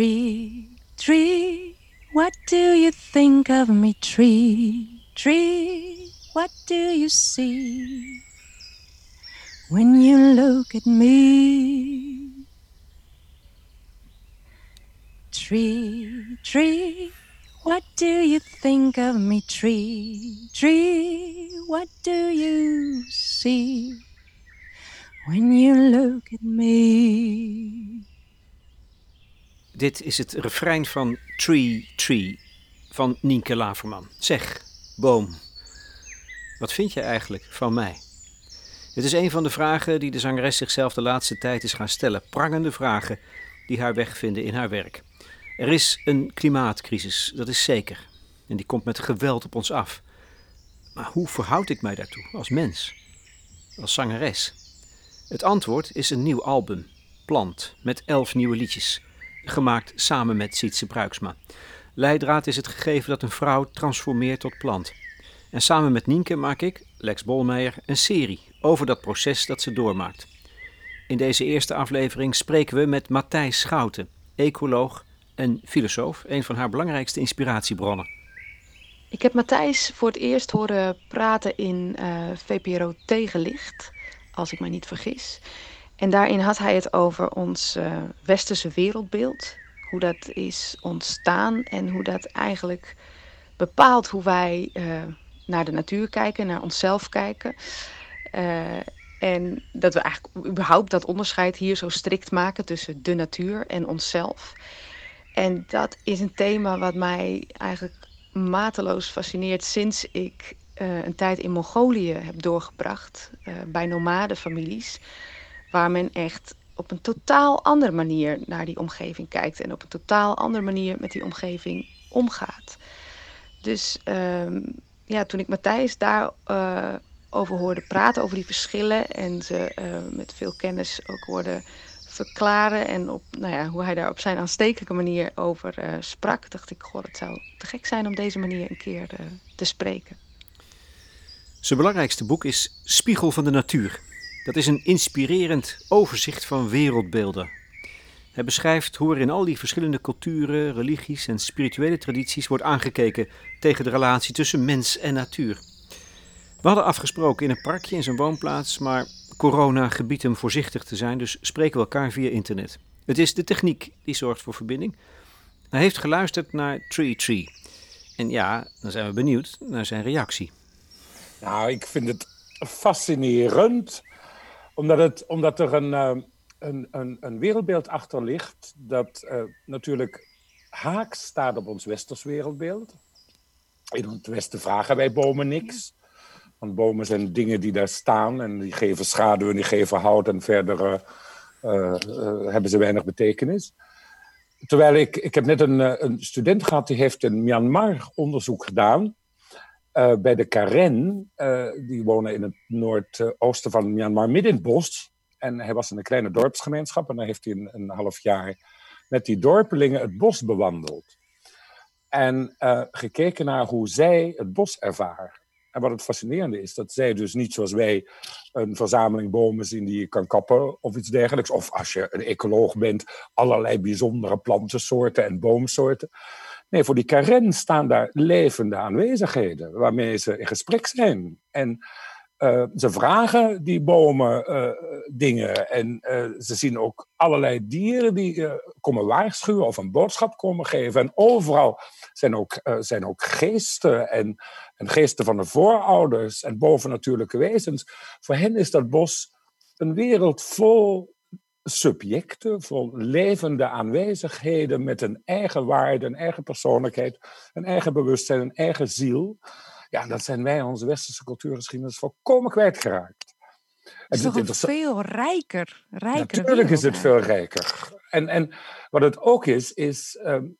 Tree, tree, what do you think of me? Tree, tree, what do you see when you look at me? Tree, tree, what do you think of me? Tree, tree, what do you see when you look at me? Dit is het refrein van Tree Tree van Nienke Laverman. Zeg, boom, wat vind je eigenlijk van mij? Het is een van de vragen die de zangeres zichzelf de laatste tijd is gaan stellen. Prangende vragen die haar weg vinden in haar werk. Er is een klimaatcrisis, dat is zeker. En die komt met geweld op ons af. Maar hoe verhoud ik mij daartoe als mens? Als zangeres? Het antwoord is een nieuw album, Plant, met elf nieuwe liedjes gemaakt samen met Sietse Bruiksma. Leidraad is het gegeven dat een vrouw transformeert tot plant. En samen met Nienke maak ik, Lex Bolmeijer, een serie over dat proces dat ze doormaakt. In deze eerste aflevering spreken we met Matthijs Schouten, ecoloog en filosoof, een van haar belangrijkste inspiratiebronnen. Ik heb Matthijs voor het eerst horen praten in eh, VPRO Tegenlicht, als ik me niet vergis. En daarin had hij het over ons uh, westerse wereldbeeld. Hoe dat is ontstaan en hoe dat eigenlijk bepaalt hoe wij uh, naar de natuur kijken, naar onszelf kijken. Uh, en dat we eigenlijk überhaupt dat onderscheid hier zo strikt maken tussen de natuur en onszelf. En dat is een thema wat mij eigenlijk mateloos fascineert sinds ik een tijd in Mongolië heb doorgebracht bij nomadenfamilies waar men echt op een totaal andere manier naar die omgeving kijkt en op een totaal andere manier met die omgeving omgaat. Dus um, ja, toen ik Matthijs daar uh, over hoorde praten, over die verschillen en ze uh, met veel kennis ook hoorde verklaren en op, nou ja, hoe hij daar op zijn aanstekelijke manier over uh, sprak, dacht ik, goh, het zou te gek zijn om deze manier een keer te spreken. Zijn belangrijkste boek is Spiegel van de Natuur. Dat is een inspirerend overzicht van wereldbeelden. Hij beschrijft hoe er in al die verschillende culturen, religies en spirituele tradities wordt aangekeken tegen de relatie tussen mens en natuur. We hadden afgesproken in een parkje in zijn woonplaats, maar corona gebiedt hem voorzichtig te zijn, dus spreken we elkaar via internet. Het is de techniek die zorgt voor verbinding. Hij heeft geluisterd naar Tree Tree. En ja, dan zijn we benieuwd naar zijn reactie. Nou, ik vind het fascinerend omdat, het, omdat er een, uh, een, een, een, wereldbeeld achter ligt dat uh, natuurlijk haaks staat op ons westers wereldbeeld. In het Westen vragen wij bomen niks. Want bomen zijn dingen die daar staan en die geven schaduw en die geven hout en verder uh, hebben ze weinig betekenis. Terwijl ik, ik heb net een, een student gehad die heeft in Myanmar onderzoek gedaan uh, bij de Karen, uh, die wonen in het noordoosten van Myanmar, midden in het bos. En hij was in een kleine dorpsgemeenschap en dan heeft hij een, half jaar met die dorpelingen het bos bewandeld. En uh, gekeken naar hoe zij het bos ervaren. En wat het fascinerende is, dat zij dus niet zoals wij een verzameling bomen zien die je kan kappen of iets dergelijks. Of als je een ecoloog bent, allerlei bijzondere plantensoorten en boomsoorten. Nee, voor die Karen staan daar levende aanwezigheden waarmee ze in gesprek zijn. En uh, ze vragen die bomen uh, dingen. En uh, ze zien ook allerlei dieren die komen waarschuwen of een boodschap komen geven. En overal zijn ook, zijn ook geesten en, en geesten van de voorouders en bovennatuurlijke wezens. Voor hen is dat bos een wereld vol subjecten, vol levende aanwezigheden met een eigen waarde, een eigen persoonlijkheid, een eigen bewustzijn, een eigen ziel. Ja, dat zijn wij in onze westerse cultuurgeschiedenis volkomen kwijtgeraakt. Het is toch veel rijker, rijker Natuurlijk is het veel rijker. En, en wat het ook is, is um, eh,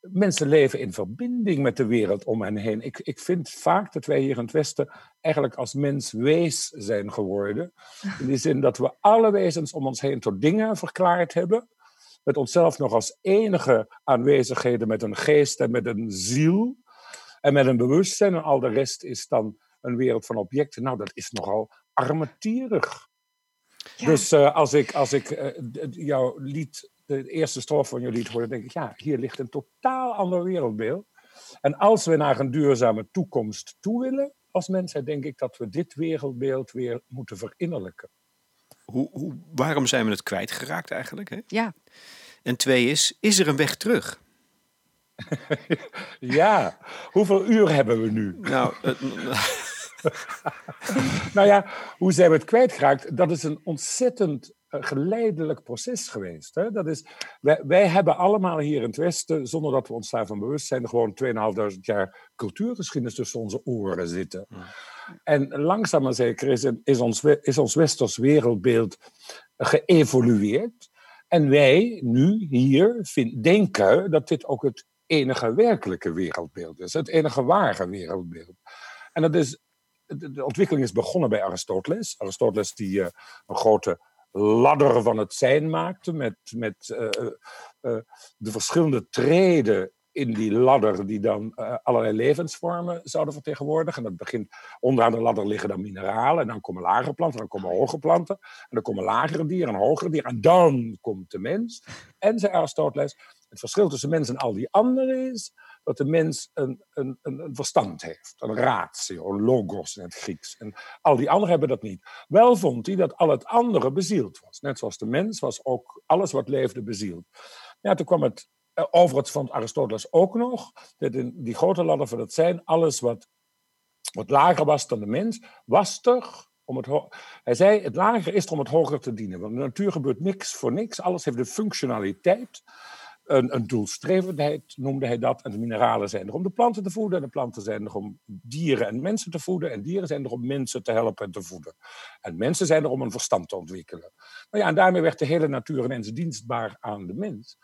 mensen leven in verbinding met de wereld om hen heen. Ik, ik vind vaak dat wij hier in het Westen eigenlijk als mens wees zijn geworden. In die zin dat we alle wezens om ons heen tot dingen verklaard hebben. Met onszelf nog als enige aanwezigheden met een geest en met een ziel. En met een bewustzijn. En al de rest is dan een wereld van objecten. Nou, dat is nogal armetierig. Dus uh, als ik, als ik uh, jouw lied de eerste strofe van jullie lied hoorde, denk ik, ja, hier ligt een totaal ander wereldbeeld. En als we naar een duurzame toekomst toe willen als mensheid, denk ik dat we dit wereldbeeld weer moeten verinnerlijken. Hoe, hoe, waarom zijn we het kwijtgeraakt eigenlijk? Hè? Ja. En twee is, is er een weg terug? ja, hoeveel uur hebben we nu? Nou, nou ja, hoe zijn we het kwijtgeraakt? Dat is een ontzettend geleidelijk proces geweest. Hè? Dat is, wij, wij, hebben allemaal hier in het Westen, zonder dat we ons daarvan bewust zijn, gewoon 2.500 jaar cultuurgeschiedenis tussen onze oren zitten. En langzaam maar zeker is, is, ons, is ons Westers wereldbeeld geëvolueerd. En wij nu hier vind, denken dat dit ook het enige werkelijke wereldbeeld is. Het enige ware wereldbeeld. En dat is, de ontwikkeling is begonnen bij Aristoteles. Aristoteles die uh, een grote ladder van het zijn maakte met, met uh, uh, de verschillende treden in die ladder die dan allerlei levensvormen zouden vertegenwoordigen. En dat begint onderaan de ladder liggen dan mineralen en dan komen lagere planten, dan komen hoge planten en dan komen lagere dieren en hogere dieren en dan komt de mens. En zei Aristoteles, het verschil tussen mens en al die anderen is dat de mens een, een, een, verstand heeft, een ratio, een logos in het Grieks. En al die anderen hebben dat niet. Wel vond hij dat al het andere bezield was. Net zoals de mens was ook alles wat leefde bezield. Ja, toen kwam het eh, overigens vond Aristoteles ook nog dat in die grote ladder van het zijn, alles wat, wat lager was dan de mens, was er om het Hij zei, het lager is er om het hoger te dienen. Want in de natuur gebeurt niks voor niks. Alles heeft een functionaliteit een, een doelstrevendheid noemde hij dat. En de mineralen zijn er om de planten te voeden. En de planten zijn er om dieren en mensen te voeden. En dieren zijn er om mensen te helpen en te voeden. En mensen zijn er om een verstand te ontwikkelen. Nou ja, en daarmee werd de hele natuur ineens dienstbaar aan de mens.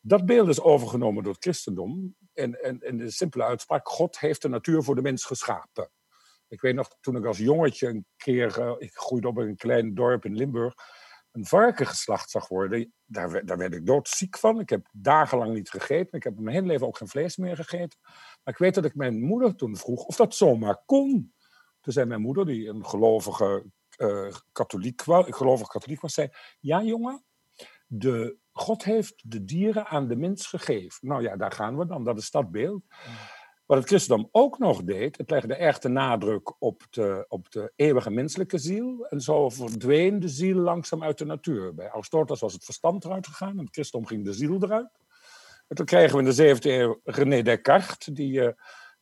Dat beeld is overgenomen door het christendom. En, en, en de simpele uitspraak: God heeft de natuur voor de mens geschapen. Ik weet nog, toen ik als jongetje een keer, uh, ik groeide op in een klein dorp in Limburg, een varken geslacht zag worden, daar, daar werd ik doodziek van. Ik heb dagenlang niet gegeten. Ik heb mijn hele leven ook geen vlees meer gegeten. Maar ik weet dat ik mijn moeder toen vroeg of dat zomaar kon. Toen zei mijn moeder, die een gelovige uh, katholiek, katholiek was, zei: Ja, jongen, de, God heeft de dieren aan de mens gegeven. Nou ja, daar gaan we dan. Dat is dat beeld. Wat het christendom ook nog deed, het legde erg de nadruk op de, op de eeuwige menselijke ziel. En zo verdween de ziel langzaam uit de natuur. Bij Aristoteles was het verstand eruit gegaan en het christendom ging de ziel eruit. En toen kregen we in de 17e eeuw René Descartes, die uh,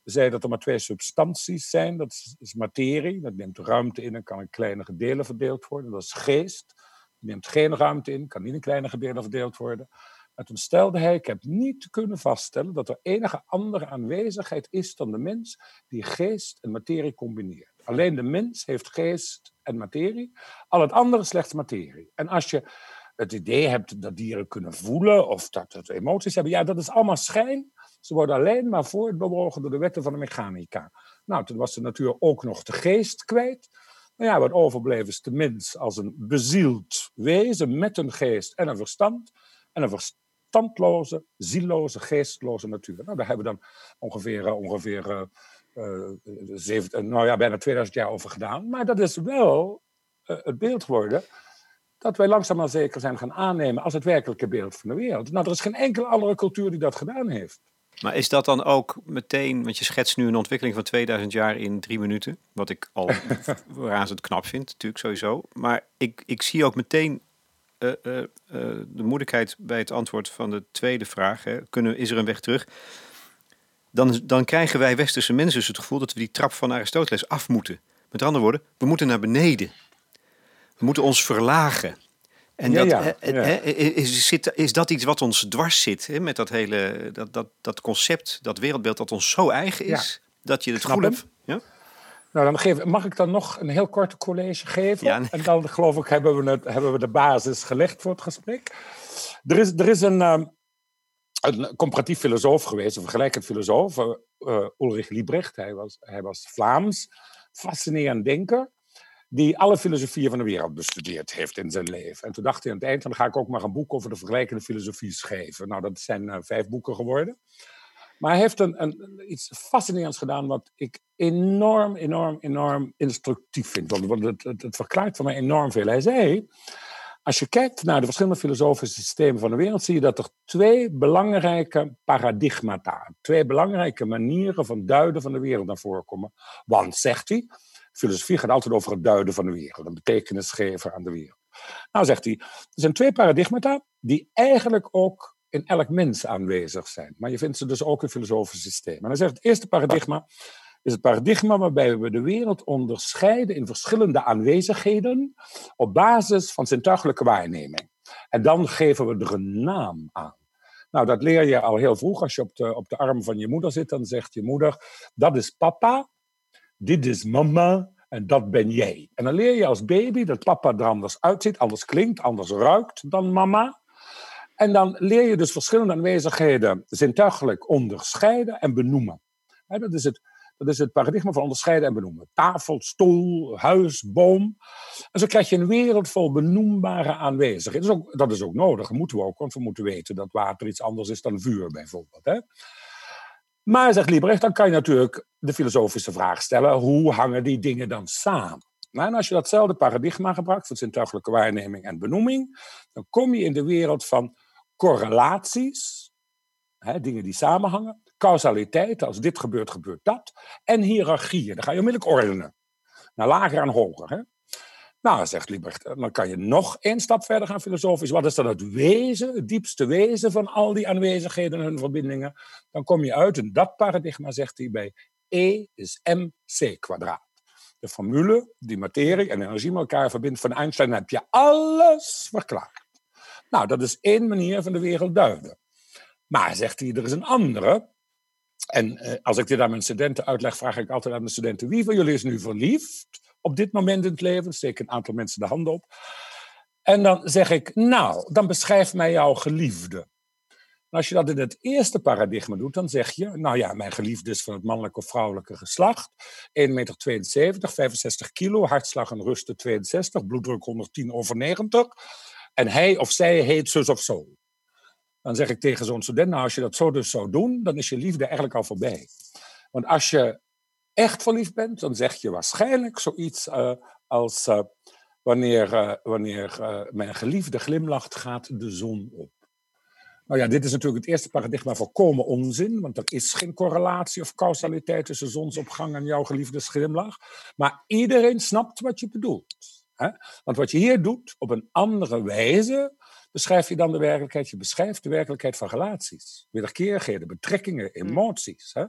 zei dat er maar twee substanties zijn. Dat is, materie, dat neemt ruimte in en kan in kleine delen verdeeld worden. Dat is geest, neemt geen ruimte in, kan niet in kleine delen verdeeld worden. En toen stelde hij, ik heb niet kunnen vaststellen dat er enige andere aanwezigheid is dan de mens die geest en materie combineert. Alleen de mens heeft geest en materie, al het andere slechts materie. En als je het idee hebt dat dieren kunnen voelen of dat het emoties hebben, ja, dat is allemaal schijn. Ze worden alleen maar voortbewogen door de wetten van de mechanica. Nou, toen was de natuur ook nog de geest kwijt. Nou ja, wat overbleef is de mens als een bezield wezen met een geest en een verstand. En een verstand standloze, zieloze, geestloze natuur. Nou, daar hebben we dan ongeveer, uh, ongeveer uh, zeven, nou ja, bijna 2000 jaar over gedaan. Maar dat is wel het beeld geworden dat wij langzaam maar zeker zijn gaan aannemen als het werkelijke beeld van de wereld. Nou, er is geen enkele andere cultuur die dat gedaan heeft. Maar is dat dan ook meteen, want je schetst nu een ontwikkeling van 2000 jaar in drie minuten, wat ik al razend knap vind, natuurlijk sowieso. Maar ik, ik zie ook meteen uh, uh, de moeilijkheid bij het antwoord van de tweede vraag, hè, kunnen, is er een weg terug? Dan, dan krijgen wij westerse mensen dus het gevoel dat we die trap van Aristoteles af moeten. Met andere woorden, we moeten naar beneden. We moeten ons verlagen. En ja, dat, ja, ja. Is, zit, is dat iets wat ons dwars zit? Hè, met dat hele dat, dat, dat concept, dat wereldbeeld dat ons zo eigen is, dat je het gevoel hebt. Ja? Nou, dan geef, mag ik dan nog een heel kort college geven? Ja, nee. En dan geloof ik hebben we, het, hebben we de basis gelegd voor het gesprek. Er is, er is een, um, een comparatief filosoof geweest, een vergelijkend filosoof, uh, Ulrich Liebrecht. Hij was, hij was Vlaams, fascinerend denker, die alle filosofieën van de wereld bestudeerd heeft in zijn leven. En toen dacht hij aan het eind, dan ga ik ook maar een boek over de vergelijkende filosofie schrijven. Nou, dat zijn uh, vijf boeken geworden. Maar hij heeft een, een, iets fascinerends gedaan wat ik enorm, enorm, enorm instructief vind. Want het, het, het verklaart voor mij enorm veel. Hij zei, Als je kijkt naar de verschillende filosofische systemen van de wereld, zie je dat er twee belangrijke paradigmata, twee belangrijke manieren van duiden van de wereld naar voren komen. Want, zegt hij, filosofie gaat altijd over het duiden van de wereld, een betekenis geven aan de wereld. Nou, zegt hij, er zijn twee paradigmata die eigenlijk ook in elk mens aanwezig zijn. Maar je vindt ze dus ook in filosofische systemen. En hij zegt, het eerste paradigma is het paradigma waarbij we de wereld onderscheiden in verschillende aanwezigheden op basis van zintuigelijke waarneming. En dan geven we er een naam aan. Nou, dat leer je al heel vroeg. Als je op de, op de arm van je moeder zit, dan zegt je moeder: Dat is papa, dit is mama en dat ben jij. En dan leer je als baby dat papa er anders uitziet, anders klinkt, anders ruikt dan mama. En dan leer je dus verschillende aanwezigheden zintuigelijk onderscheiden en benoemen. Dat is het dat is het paradigma van onderscheiden en benoemen. Tafel, stoel, huis, boom. En zo krijg je een wereld vol benoembare aanwezigheden. Dat is ook, dat is ook nodig, dat moeten we ook, want we moeten weten dat water iets anders is dan vuur bijvoorbeeld. Maar, zegt Liebrecht, dan kan je natuurlijk de filosofische vraag stellen: hoe hangen die dingen dan samen? Nou, en als je datzelfde paradigma gebruikt voor zintuigelijke waarneming en benoeming, dan kom je in de wereld van correlaties, hè, dingen die samenhangen, causaliteit, als dit gebeurt, gebeurt dat. En hiërarchieën, dan ga je onmiddellijk ordenen. Naar lager en hoger. Hè? Nou, zegt Liebrecht, dan kan je nog één stap verder gaan filosofisch. Wat is dan het wezen, het diepste wezen van al die aanwezigheden en verbindingen? Dan kom je uit in dat paradigma, zegt hij, bij E is mc kwadraat. De formule die materie en energie met elkaar verbindt van Einstein, heb je alles verklaard. Nou, dat is één manier van de wereld duiden. Maar, zegt hij, er is een andere. En eh, als ik dit aan mijn studenten uitleg, vraag ik altijd aan de studenten: wie van jullie is nu verliefd op dit moment in het leven? Steek een aantal mensen de hand op. En dan zeg ik: Nou, dan beschrijf mij jouw geliefde. Als je dat in het eerste paradigma doet, dan zeg je: Nou ja, mijn geliefde is van het mannelijke of vrouwelijke geslacht. 1,72 meter, 65 kilo, hartslag en rusten 62, bloeddruk 110 over 90. En hij of zij heet zus of zo. Dan zeg ik tegen zo'n student, nou als je dat zo dus zou doen, dan is je liefde eigenlijk al voorbij. Want als je echt verliefd bent, dan zeg je waarschijnlijk zoiets uh, als uh, wanneer, uh, wanneer mijn geliefde glimlacht, gaat de zon op. Nou ja, dit is natuurlijk het eerste paradigma volkomen onzin, want er is geen correlatie of causaliteit tussen zonsopgang en jouw geliefde glimlach. Maar iedereen snapt wat je bedoelt. Hè? Want wat je hier doet op een andere wijze, beschrijf je dan de werkelijkheid? Je beschrijft de werkelijkheid van relaties, wederkerigheden, betrekkingen, mm. emoties. Hè?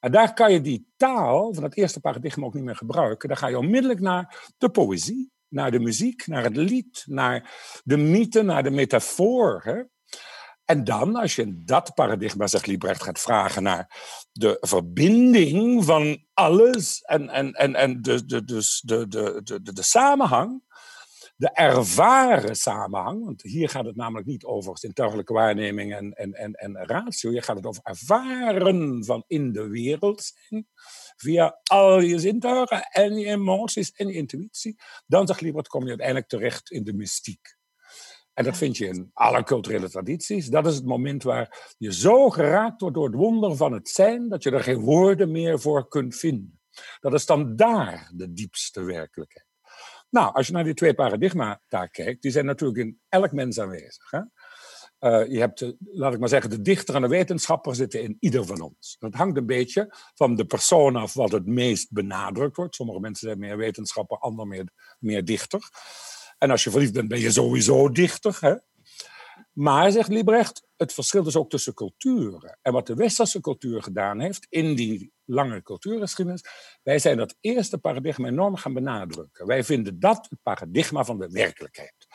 En daar kan je die taal van het eerste paradigma ook niet meer gebruiken. Dan ga je onmiddellijk naar de poëzie, naar de muziek, naar het lied, naar de mythe, naar de metafoor. Hè? En dan, als je in dat paradigma, zegt Liebrecht, gaat vragen naar de verbinding van alles en, en, en, en de, de, dus de, de, de, de, de samenhang, de ervaren samenhang, want hier gaat het namelijk niet over zintuigelijke waarneming en, en, en, en ratio, hier gaat het over ervaren van in de wereld zijn, via al je zintuigen en je emoties en je intuïtie, dan zegt Liebert, kom je uiteindelijk terecht in de mystiek. En dat vind je in alle culturele tradities. Dat is het moment waar je zo geraakt wordt door het wonder van het zijn, dat je er geen woorden meer voor kunt vinden. Dat is dan daar de diepste werkelijkheid. Nou, als je naar die twee paradigma daar kijkt, die zijn natuurlijk in elk mens aanwezig. Hè? Uh, je hebt, laat ik maar zeggen, de dichter en de wetenschapper zitten in ieder van ons. Dat hangt een beetje van de persoon af wat het meest benadrukt wordt. Sommige mensen zijn meer wetenschapper, anderen meer, meer dichter. En als je verliefd bent, ben je sowieso dichter. Hè? Maar, zegt Liebrecht, het verschil is ook tussen culturen. En wat de westerse cultuur gedaan heeft in die lange cultuurgeschiedenis, wij zijn dat eerste paradigma enorm gaan benadrukken. Wij vinden dat het paradigma van de werkelijkheid.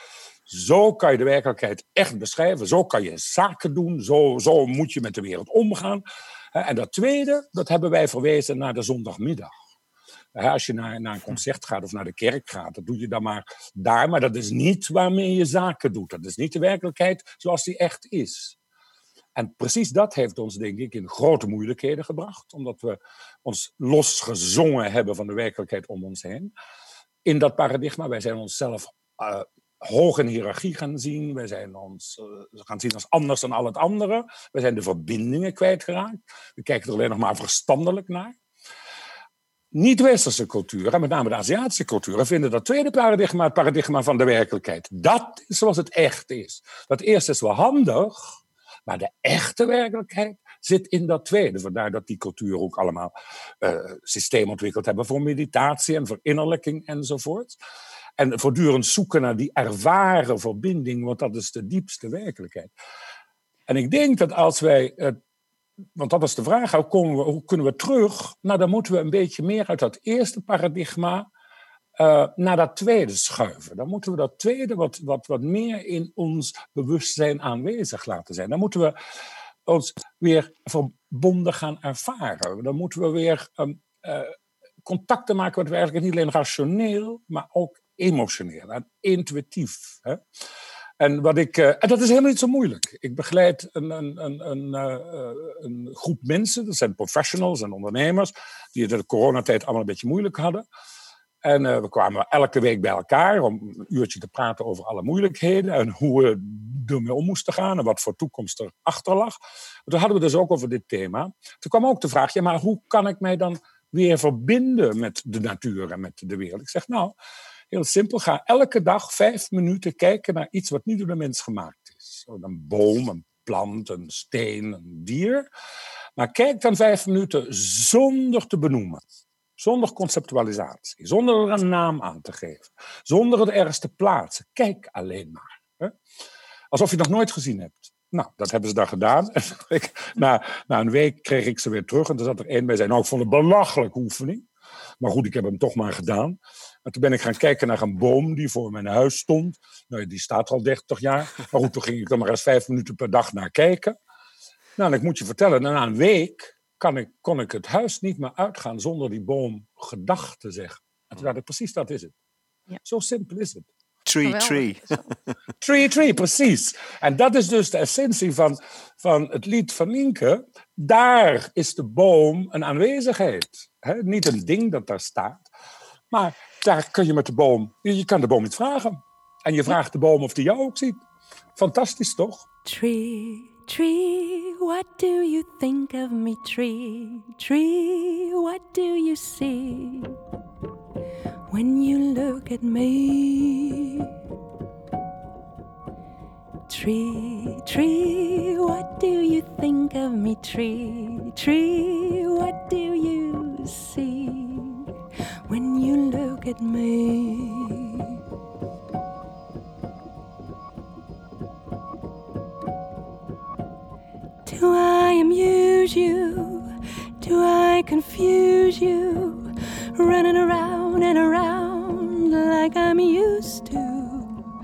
Zo kan je de werkelijkheid echt beschrijven, zo kan je zaken doen, zo, zo moet je met de wereld omgaan. En dat tweede, dat hebben wij verwezen naar de zondagmiddag. Als je naar, naar een concert gaat of naar de kerk gaat, dat doe je dan maar daar. Maar dat is niet waarmee je zaken doet. Dat is niet de werkelijkheid zoals die echt is. En precies dat heeft ons, denk ik, in grote moeilijkheden gebracht. Omdat we ons losgezongen hebben van de werkelijkheid om ons heen. In dat paradigma, wij zijn onszelf uh, hoog in hiërarchie gaan zien. Wij zijn ons uh, gaan zien als anders dan al het andere. We zijn de verbindingen kwijtgeraakt. We kijken er alleen nog maar verstandelijk naar. Niet-westerse culturen, met name de Aziatische culturen, vinden dat tweede paradigma het paradigma van de werkelijkheid. Dat is zoals het echt is. Dat eerste is wel handig, maar de echte werkelijkheid zit in dat tweede. Vandaar dat die culturen ook allemaal uh, systeem ontwikkeld hebben voor meditatie en voor innerlijking enzovoort. En voortdurend zoeken naar die ervaren verbinding, want dat is de diepste werkelijkheid. En ik denk dat als wij het want dat is de vraag, hoe, komen we, hoe, kunnen we terug? Nou, dan moeten we een beetje meer uit dat eerste paradigma uh, naar dat tweede schuiven. Dan moeten we dat tweede wat, wat, wat meer in ons bewustzijn aanwezig laten zijn. Dan moeten we ons weer verbonden gaan ervaren. Dan moeten we weer um, uh, contacten maken met we eigenlijk niet alleen rationeel, maar ook emotioneel en intuïtief. Hè? En, wat ik, uh, en dat is helemaal niet zo moeilijk. Ik begeleid een, een, een, een, uh, een groep mensen, dat zijn professionals en ondernemers, die het in de coronatijd allemaal een beetje moeilijk hadden. En we kwamen elke week bij elkaar om een uurtje te praten over alle moeilijkheden en hoe we ermee om moesten gaan en wat voor toekomst er achter lag. Toen hadden we dus ook over dit thema. Toen kwam ook de vraag, ja, maar hoe kan ik mij dan weer verbinden met de natuur en met de wereld? Ik zeg, nou, Heel simpel, ga elke dag vijf minuten kijken naar iets wat niet door de mens gemaakt is. Een boom, een plant, een steen, een dier. Maar kijk dan vijf minuten zonder te benoemen. Zonder conceptualisatie, zonder er een naam aan te geven, zonder het ergens te plaatsen. Kijk alleen maar. Hè? Alsof je het nog nooit gezien hebt. Nou, dat hebben ze dan gedaan. na, na een week kreeg ik ze weer terug en er zat er één bij zijn. Nou, ik vond het belachelijke oefening. Maar goed, ik heb hem toch maar gedaan. En toen ben ik gaan kijken naar een boom die voor mijn huis stond. Nou, die staat al 30 jaar. Maar goed, toen ging ik er maar eens vijf minuten per dag naar kijken. Nou, en ik moet je vertellen, na een week kan ik, kon ik het huis niet meer uitgaan zonder die boom gedag te zeggen. En toen dacht ik, precies dat is het. Ja. Zo simpel is het. Tree, tree. tree, tree, precies. En dat is dus de essentie van, van het lied van Nienke. Daar is de boom een aanwezigheid. niet een ding dat daar staat. Maar daar kun je met de boom, je kan de boom iets vragen. En je vraagt de boom of die jou ook ziet. Fantastisch toch? Tree, tree, what do you think of me? Tree, tree, what do you see? When you look at me. Tree, tree, what do you think of me? Tree, tree, what do you see? when you look at me. Do I amuse you? Do I confuse you? Running around and around like I'm used to.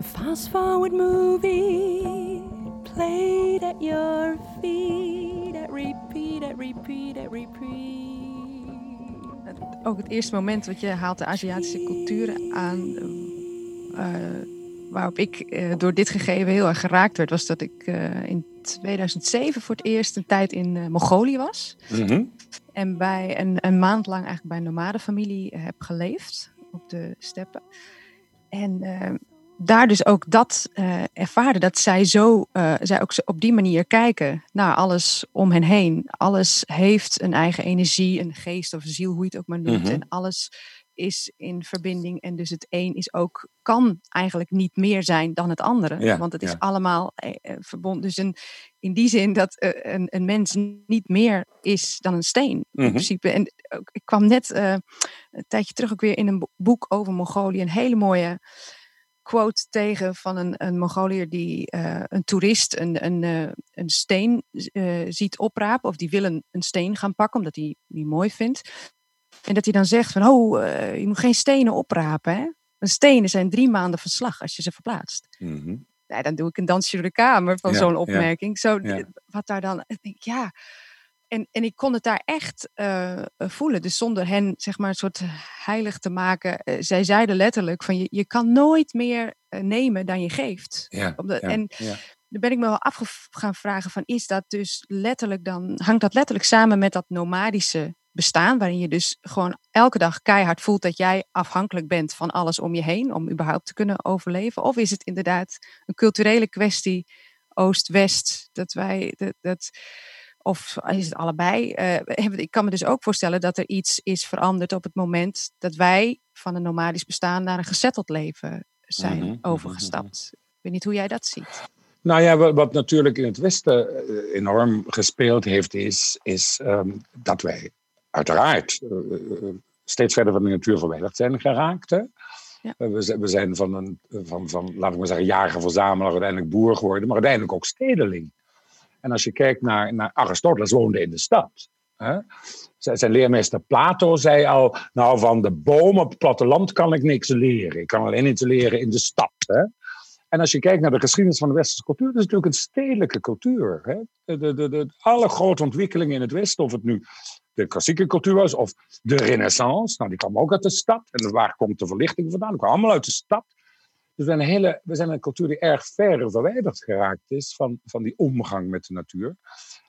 Fast forward movie played at your feet at repeat, at repeat, at repeat. Ook het eerste moment wat je haalt de Aziatische culturen aan. Uh, waarop ik uh, door dit gegeven heel erg geraakt werd, was dat ik uh, in 2007 voor het eerst een tijd in Mongolië was. Mm -hmm. En bij een, een, maand lang eigenlijk bij een nomadenfamilie heb geleefd op de steppen. En daar dus ook dat uh, ervaren. Dat zij zo, uh, zij ook op die manier kijken naar alles om hen heen. Alles heeft een eigen energie, een geest of ziel, hoe je het ook maar noemt. Mhm. En alles is in verbinding. En dus het een is ook, kan eigenlijk niet meer zijn dan het andere. want het is allemaal eh, eh, verbonden. Dus een, in die zin dat uh, een, een, mens niet meer is dan een steen. In mhm. principe. En ik kwam net uh, een tijdje terug ook weer in een boek over Mongolië. Een hele mooie quote tegen van een, een Mongoliër die uh, een toerist een, een, uh, een steen uh, ziet oprapen. Of die wil een, een steen gaan pakken omdat hij die mooi vindt. En dat hij dan zegt van, oh, je moet geen stenen oprapen. Hè? Een stenen zijn drie maanden verslag als je ze verplaatst. Mm -hmm. dan doe ik een dansje door de kamer van ja, zo'n opmerking. Ja, Zo, Wat daar dan, ik denk ja en, en ik kon het daar echt uh, voelen. Dus zonder hen, zeg maar, een soort heilig te maken. Uh, zij zeiden letterlijk van je, je kan nooit meer uh, nemen dan je geeft. Ja, ja, en ja. dan ben ik me wel af gaan vragen van is dat dus letterlijk dan, hangt dat letterlijk samen met dat nomadische bestaan, waarin je dus gewoon elke dag keihard voelt dat jij afhankelijk bent van alles om je heen, om überhaupt te kunnen overleven? Of is het inderdaad een culturele kwestie, Oost-West, dat wij, dat, dat Of is het allebei? Uh, ik kan me dus ook voorstellen dat er iets is veranderd op het moment dat wij van een nomadisch bestaan naar een gezetteld leven zijn mhm, mhm, overgestapt. Mhm. Ik weet niet hoe jij dat ziet. Nou ja, wat natuurlijk in het Westen eh, enorm gespeeld heeft, is, is ehm, dat wij uiteraard uh, steeds verder van de natuur verwijderd zijn geraakt. Hè? Ja. We, zijn van, een, van, van, laten we maar zeggen, jager-verzamelaar uiteindelijk boer geworden, maar uiteindelijk ook stedeling. En als je kijkt naar, naar Aristoteles, woonde in de stad. Hè? Zijn leermeester Plato zei al, nou van de boom op het platteland kan ik niks leren. Ik kan alleen iets leren in de stad. Hè? En als je kijkt naar de geschiedenis van de westerse cultuur, dat is natuurlijk een stedelijke cultuur. Hè? De, de, de, alle grote ontwikkelingen in het Westen, of het nu de klassieke cultuur was, of de renaissance, nou die kwam ook uit de stad. En waar komt de verlichting vandaan? Die kwam allemaal uit de stad. Dus we zijn, een hele, we zijn een cultuur die erg ver verwijderd geraakt is van, van die omgang met de natuur.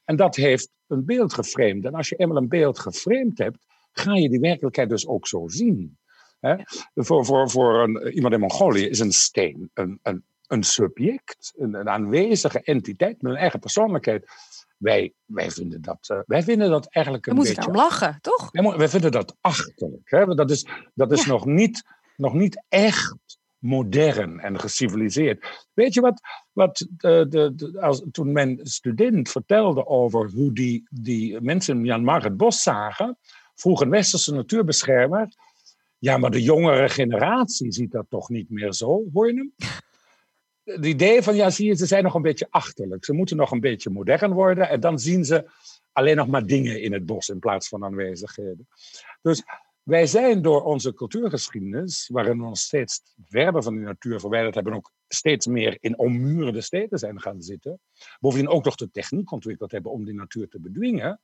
En dat heeft een beeld geframed. En als je eenmaal een beeld geframed hebt, ga je die werkelijkheid dus ook zo zien. Hè? Voor, voor, voor een, iemand in Mongolië is een steen een, een, een subject, een, een aanwezige entiteit met een eigen persoonlijkheid. Wij, wij, vinden dat, uh, wij vinden dat eigenlijk een we beetje... We moeten lachen, toch? Wij, wij, vinden dat achterlijk. Hè? Dat is, dat is nog, niet, nog niet echt modern en geciviliseerd. Weet je wat, wat de, de, de, als, toen mijn student vertelde over hoe die, die mensen in Myanmar het bos zagen, vroeg een westerse natuurbeschermer, ja, maar de jongere generatie ziet dat toch niet meer zo, hoor je hem? Het idee van, ja, zie je, ze zijn nog een beetje achterlijk. Ze moeten nog een beetje modern worden en dan zien ze alleen nog maar dingen in het bos in plaats van aanwezigheden. Dus wij zijn door onze cultuurgeschiedenis, waarin we ons steeds verder van de natuur verwijderd hebben, ook steeds meer in ommuurde steden zijn gaan zitten. Bovendien ook nog de techniek ontwikkeld hebben om die natuur te bedwingen.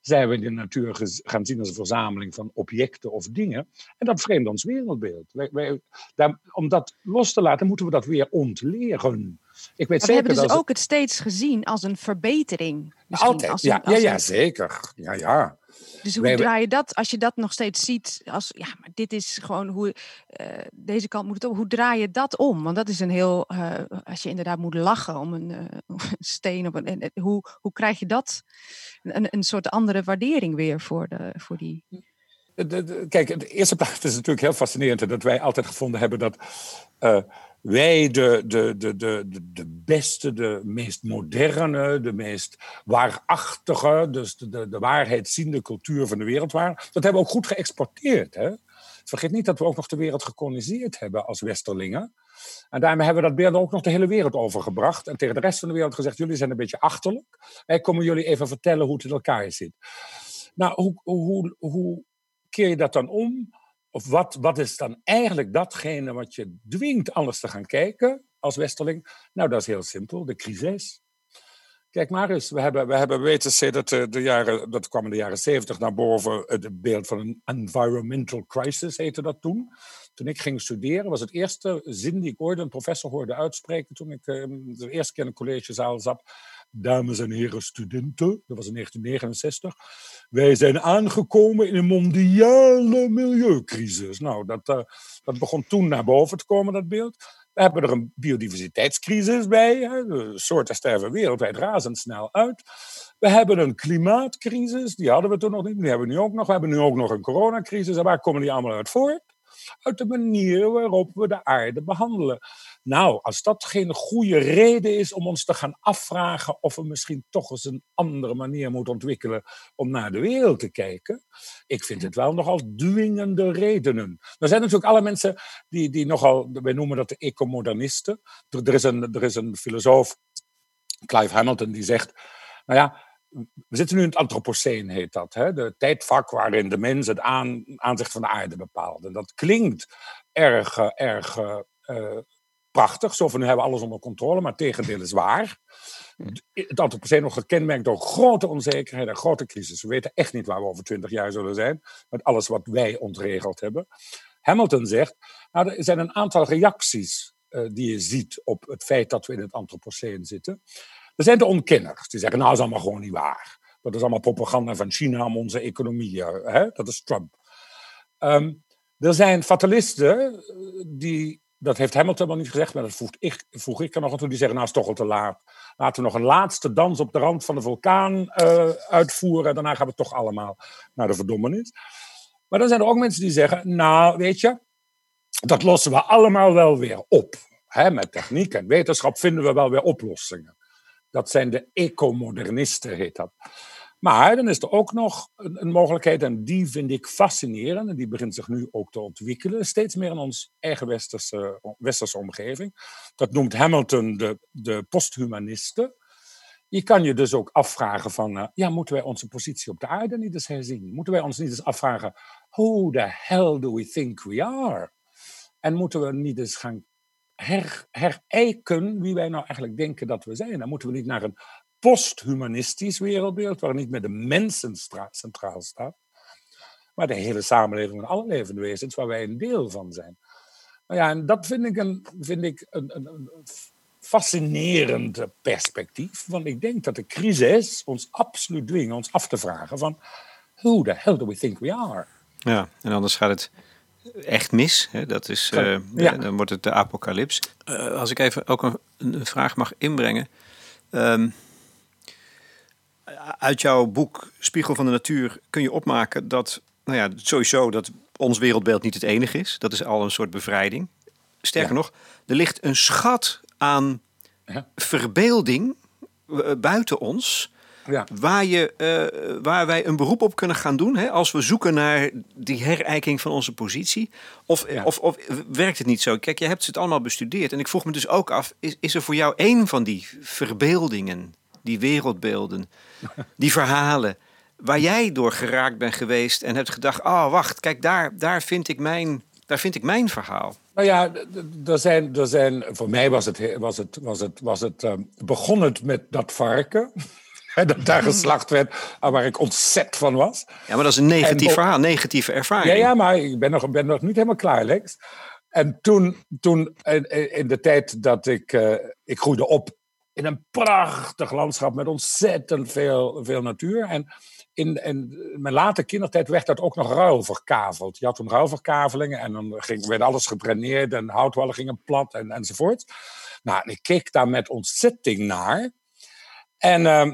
Zijn we de natuur gaan zien als een verzameling van objecten of dingen. En dat vreemdt ons wereldbeeld. Wij, wij, daar, om dat los te laten, moeten we dat weer ontleren. Ik weet we hebben dus ook het steeds gezien als een verbetering. Altijd, als een, ja, ja, ja, zeker. Ja, ja. Dus hoe draai je dat, als je dat nog steeds ziet, als ja, maar dit is gewoon hoe uh, deze kant moet het op. Hoe draai je dat om? Want dat is een heel, uh, als je inderdaad moet lachen om een, uh, steen op een. hoe, hoe krijg je dat? Een, een soort andere waardering weer voor, de, voor die. Kijk, de eerste plaats is natuurlijk heel fascinerend dat wij altijd gevonden hebben dat wij de, de, de, de, de beste, de meest moderne, de meest waarachtige, dus de, de, de waarheidsziende cultuur van de wereld waren. Dat hebben we ook goed geëxporteerd. Hè? Vergeet niet dat we ook nog de wereld gekoloniseerd hebben als Westerlingen. En daarmee hebben we dat beeld ook nog de hele wereld overgebracht. En tegen de rest van de wereld gezegd: jullie zijn een beetje achterlijk. Wij komen jullie even vertellen hoe het in elkaar zit. Nou, hoe, hoe, hoe keer je dat dan om? Of wat, wat is dan eigenlijk datgene wat je dwingt anders te gaan kijken als Westerling? Nou, dat is heel simpel, de crisis. Kijk maar eens, we hebben, we hebben weten dat de, de jaren, dat kwam in de jaren zeventig naar boven, het beeld van een environmental crisis heette dat toen. Toen ik ging studeren, was het eerste zin die ik ooit een professor hoorde uitspreken toen ik uh, de eerste keer in een collegezaal zat dames en heren studenten, dat was in 1969. Wij zijn aangekomen in een mondiale milieucrisis. Nou, dat, uh, dat begon toen naar boven te komen, dat beeld. We hebben er een biodiversiteitscrisis bij. Hè. De soorten sterven wereldwijd razendsnel uit. We hebben een klimaatcrisis, die hadden we toen nog niet, die hebben we nu ook nog. We hebben nu ook nog een coronacrisis. En waar komen die allemaal uit voort? Uit de manier waarop we de aarde behandelen. Nou, als dat geen goede reden is om ons te gaan afvragen of we misschien toch eens een andere manier moeten ontwikkelen om naar de wereld te kijken, ik vind het wel nogal dwingende redenen. Er zijn natuurlijk alle mensen die, die nogal, wij noemen dat de ecomodernisten. Er, er, is een, er is een filosoof, Clive Hamilton, die zegt, nou ja, we zitten nu in het Anthropoceen, heet dat. Hè? De tijdvak waarin de mens het aan, aanzicht van de aarde bepaalt. En dat klinkt erg, eh, erg uh, prachtig. Zo van nu hebben we alles onder controle, maar tegendeel is waar. Het Anthropoceen nog gekenmerkt door grote onzekerheid en grote crisis. We weten echt niet waar we over twintig jaar zullen zijn. Met alles wat wij ontregeld hebben. Hamilton zegt, nou, er zijn een aantal reacties uh, die je ziet op het feit dat we in het Anthropoceen zitten. Er zijn de ontkenners, die zeggen, nou, dat is allemaal gewoon niet waar. Dat is allemaal propaganda van China om onze economie. Hè? Dat is Trump. Um, er zijn fatalisten die dat heeft Hamilton wel niet gezegd, maar dat voeg ik, voeg ik er nog aan toe. Die zeggen, nou is toch al te laat. Laten we nog een laatste dans op de rand van de vulkaan uh, uitvoeren. Daarna gaan we toch allemaal naar de verdommenis. Maar dan zijn er ook mensen die zeggen, nou weet je, dat lossen we allemaal wel weer op. He, met techniek en wetenschap vinden we wel weer oplossingen. Dat zijn de ecomodernisten, heet dat. Maar dan is er ook nog een, een, mogelijkheid, en die vind ik fascinerend, en die begint zich nu ook te ontwikkelen, steeds meer in ons eigen westerse, westerse omgeving. Dat noemt Hamilton de, de posthumanisten. Je kan je dus ook afvragen van, uh, ja, moeten wij onze positie op de aarde niet eens herzien? Moeten wij ons niet eens afvragen, who the hell do we think we are? En moeten we niet eens gaan her, herijken wie wij nou eigenlijk denken dat we zijn? Dan moeten we niet naar een posthumanistisch wereldbeeld, waar niet meer de mensen centraal staat, maar de hele samenleving van alle levende wezens, waar wij een deel van zijn. Nou ja, en dat vind ik een, vind ik een, een, een fascinerend perspectief, want ik denk dat de crisis ons absoluut dwingt ons af te vragen van, who the hell do we think we are? Ja, en anders gaat het echt mis. Hè? Dat is, uh, ja. Dan wordt het de apocalyps. Uh, als ik even ook een, een vraag mag inbrengen. Um, uit jouw boek Spiegel van de Natuur kun je opmaken dat, nou ja, sowieso dat ons wereldbeeld niet het enige is. Dat is al een soort bevrijding. Sterker nog, er ligt een schat aan ja. verbeelding uh, buiten ons. Ja. Waar, je, uh, waar wij een beroep op kunnen gaan doen hè, als we zoeken naar die herijking van onze positie. Of, ja. of, of, werkt het niet zo? Kijk, je hebt het allemaal bestudeerd. En ik vroeg me dus ook af, is, is er voor jou één van die verbeeldingen, die wereldbeelden, die verhalen waar jij door geraakt bent geweest en hebt gedacht: oh, wacht, kijk, daar, daar, vind, ik mijn, daar vind ik mijn verhaal. Nou ja, er zijn, er zijn, voor mij was het, was het, was het, was het um, begon het met dat varken. dat daar geslacht werd, waar ik ontzet van was. Ja, maar dat is een negatief en, verhaal, negatieve ervaring. Ja, ja maar ik ben nog, ben nog niet helemaal klaar, Lex. En toen, toen in de tijd dat ik, uh, ik groeide op in een prachtig landschap met ontzettend veel, veel natuur. En in, in mijn late kindertijd werd dat ook nog ruilverkaveld. Je had toen ruilverkavelingen en dan ging, werd alles gedraineerd en houtwallen gingen plat en, enzovoort. Nou, ik keek daar met ontzetting naar. En uh,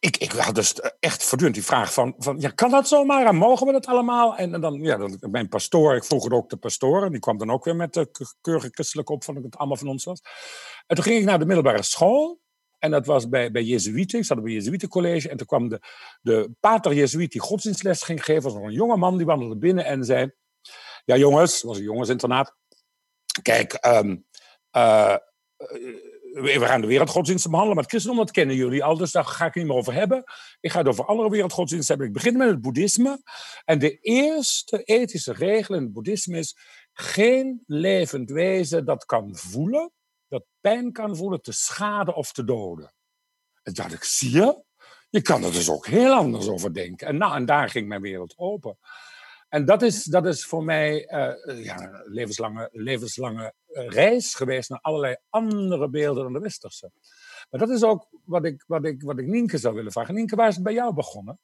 ik, ik had dus echt voortdurend die vraag van, van ja, kan dat zomaar en mogen we dat allemaal? En, en dan, ja, dan, mijn pastoor, ik vroeg het ook de pastoor, en die kwam dan ook weer met de keurige christelijk op van dat het allemaal van ons was. En toen ging ik naar de middelbare school, en dat was bij, bij Jezuïeten, ik zat op een Jezuïetencollege, en toen kwam de, de pater Jezuïet die godsdienstles ging geven, was nog een jonge man, die wandelde binnen en zei, ja jongens, was een jongensinternaat, kijk, um, we gaan de wereldgodsdiensten behandelen, maar het christendom, dat kennen jullie al, dus daar ga ik niet meer over hebben. Ik ga het over andere wereldgodsdiensten hebben. Ik begin met het boeddhisme. En de eerste ethische regel in het boeddhisme is, geen levend wezen dat kan voelen, dat pijn kan voelen, te schaden of te doden. En dacht ik, zie je? Je kan er dus ook heel anders over denken. En, nou, en daar ging mijn wereld open. En dat is, dat is voor mij uh, ja, een levenslange, levenslange eh, reis geweest naar allerlei andere beelden dan de westerse. Maar dat is ook wat ik, wat ik, wat ik Nienke zou willen vragen. Nienke, waar is het bij jou begonnen?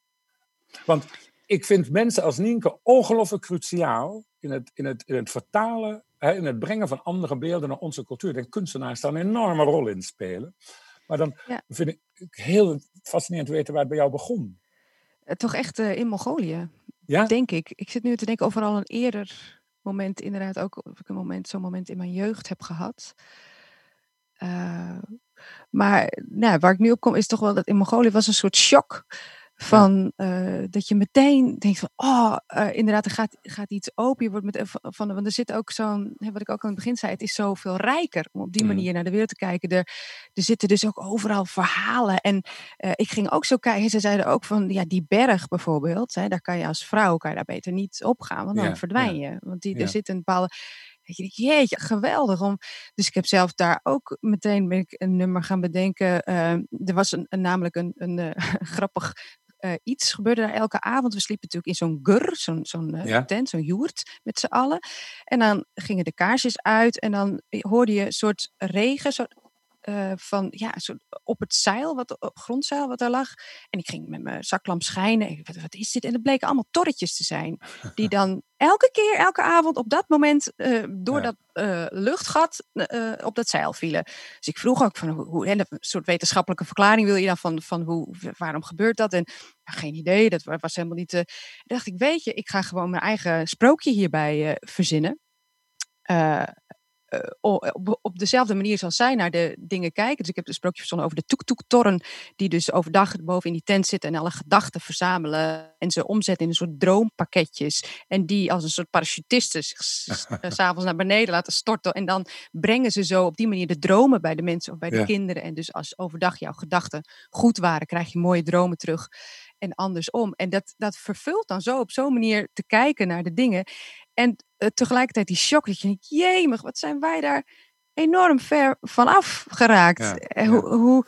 Want ik vind mensen als Nienke ongelooflijk cruciaal in het, in het, in het vertalen, hè, in het brengen van andere beelden naar onze cultuur. En kunstenaars daar een enorme rol in spelen. Maar dan ja. vind ik heel fascinerend weten waar het bij jou begon. Toch echt uh, in Mongolië. Ja? Denk ik. Ik zit nu te denken of er al een eerder moment, inderdaad ook, of ik een moment, zo'n moment in mijn jeugd heb gehad. Uh, maar nou, waar ik nu op kom, is toch wel dat in Mongolië was een soort shock van uh, dat je meteen denkt van, oh, uh, inderdaad, er gaat, gaat iets open. Je wordt met, van, want er zit ook zo'n, wat ik ook aan het begin zei, het is zoveel rijker om op die mm. manier naar de wereld te kijken. Er, er zitten dus ook overal verhalen. En uh, ik ging ook zo kijken, ze zeiden ook van, ja, die berg bijvoorbeeld, hè, daar kan je als vrouw, kan je daar beter niet op gaan, want dan ja, verdwijn je. Want die, er zit een bepaalde... Jeetje, geweldig. Om, dus ik heb zelf daar ook meteen ben ik een nummer gaan bedenken. er was een, een namelijk een, een grappig uh, iets gebeurde daar elke avond. We sliepen natuurlijk in zo'n gur, zo'n zo'n uh, ja. tent, zo'n joert met z'n allen. En dan gingen de kaarsjes uit en dan hoorde je een soort regen, zo eh, van ja, soort op het zeil, wat, op grondzeil wat daar lag. En ik ging met mijn zaklamp schijnen. En wat, wat is dit? En het bleken allemaal torretjes te zijn. Die dan elke keer, elke avond op dat moment uh, door dat uh, luchtgat op dat zeil vielen. Dus ik vroeg ook van hoe, een soort wetenschappelijke verklaring wil je dan van, van hoe, waarom gebeurt dat? En geen idee, dat was helemaal niet. Dacht ik, weet je, ik ga gewoon mijn eigen sprookje hierbij verzinnen. Eh, op, op, dezelfde manier zoals zij naar de dingen kijken. Dus ik heb een sprookje verzonnen over de toek-toek-torren, die dus overdag boven in die tent zitten en alle gedachten verzamelen en ze omzetten in een soort droompakketjes. En die als een soort parachutisten eh, s'avonds naar beneden laten storten. En dan brengen ze zo op die manier de dromen bij de mensen of bij de kinderen. En dus als overdag jouw gedachten goed waren, krijg je mooie dromen terug. En andersom. En dat, dat vervult dan zo op zo'n manier te kijken naar de dingen. En uh, tegelijkertijd die shock dat je denkt, jemig, wat zijn wij daar enorm ver vanaf geraakt. Ja, eh, Hoe, hoe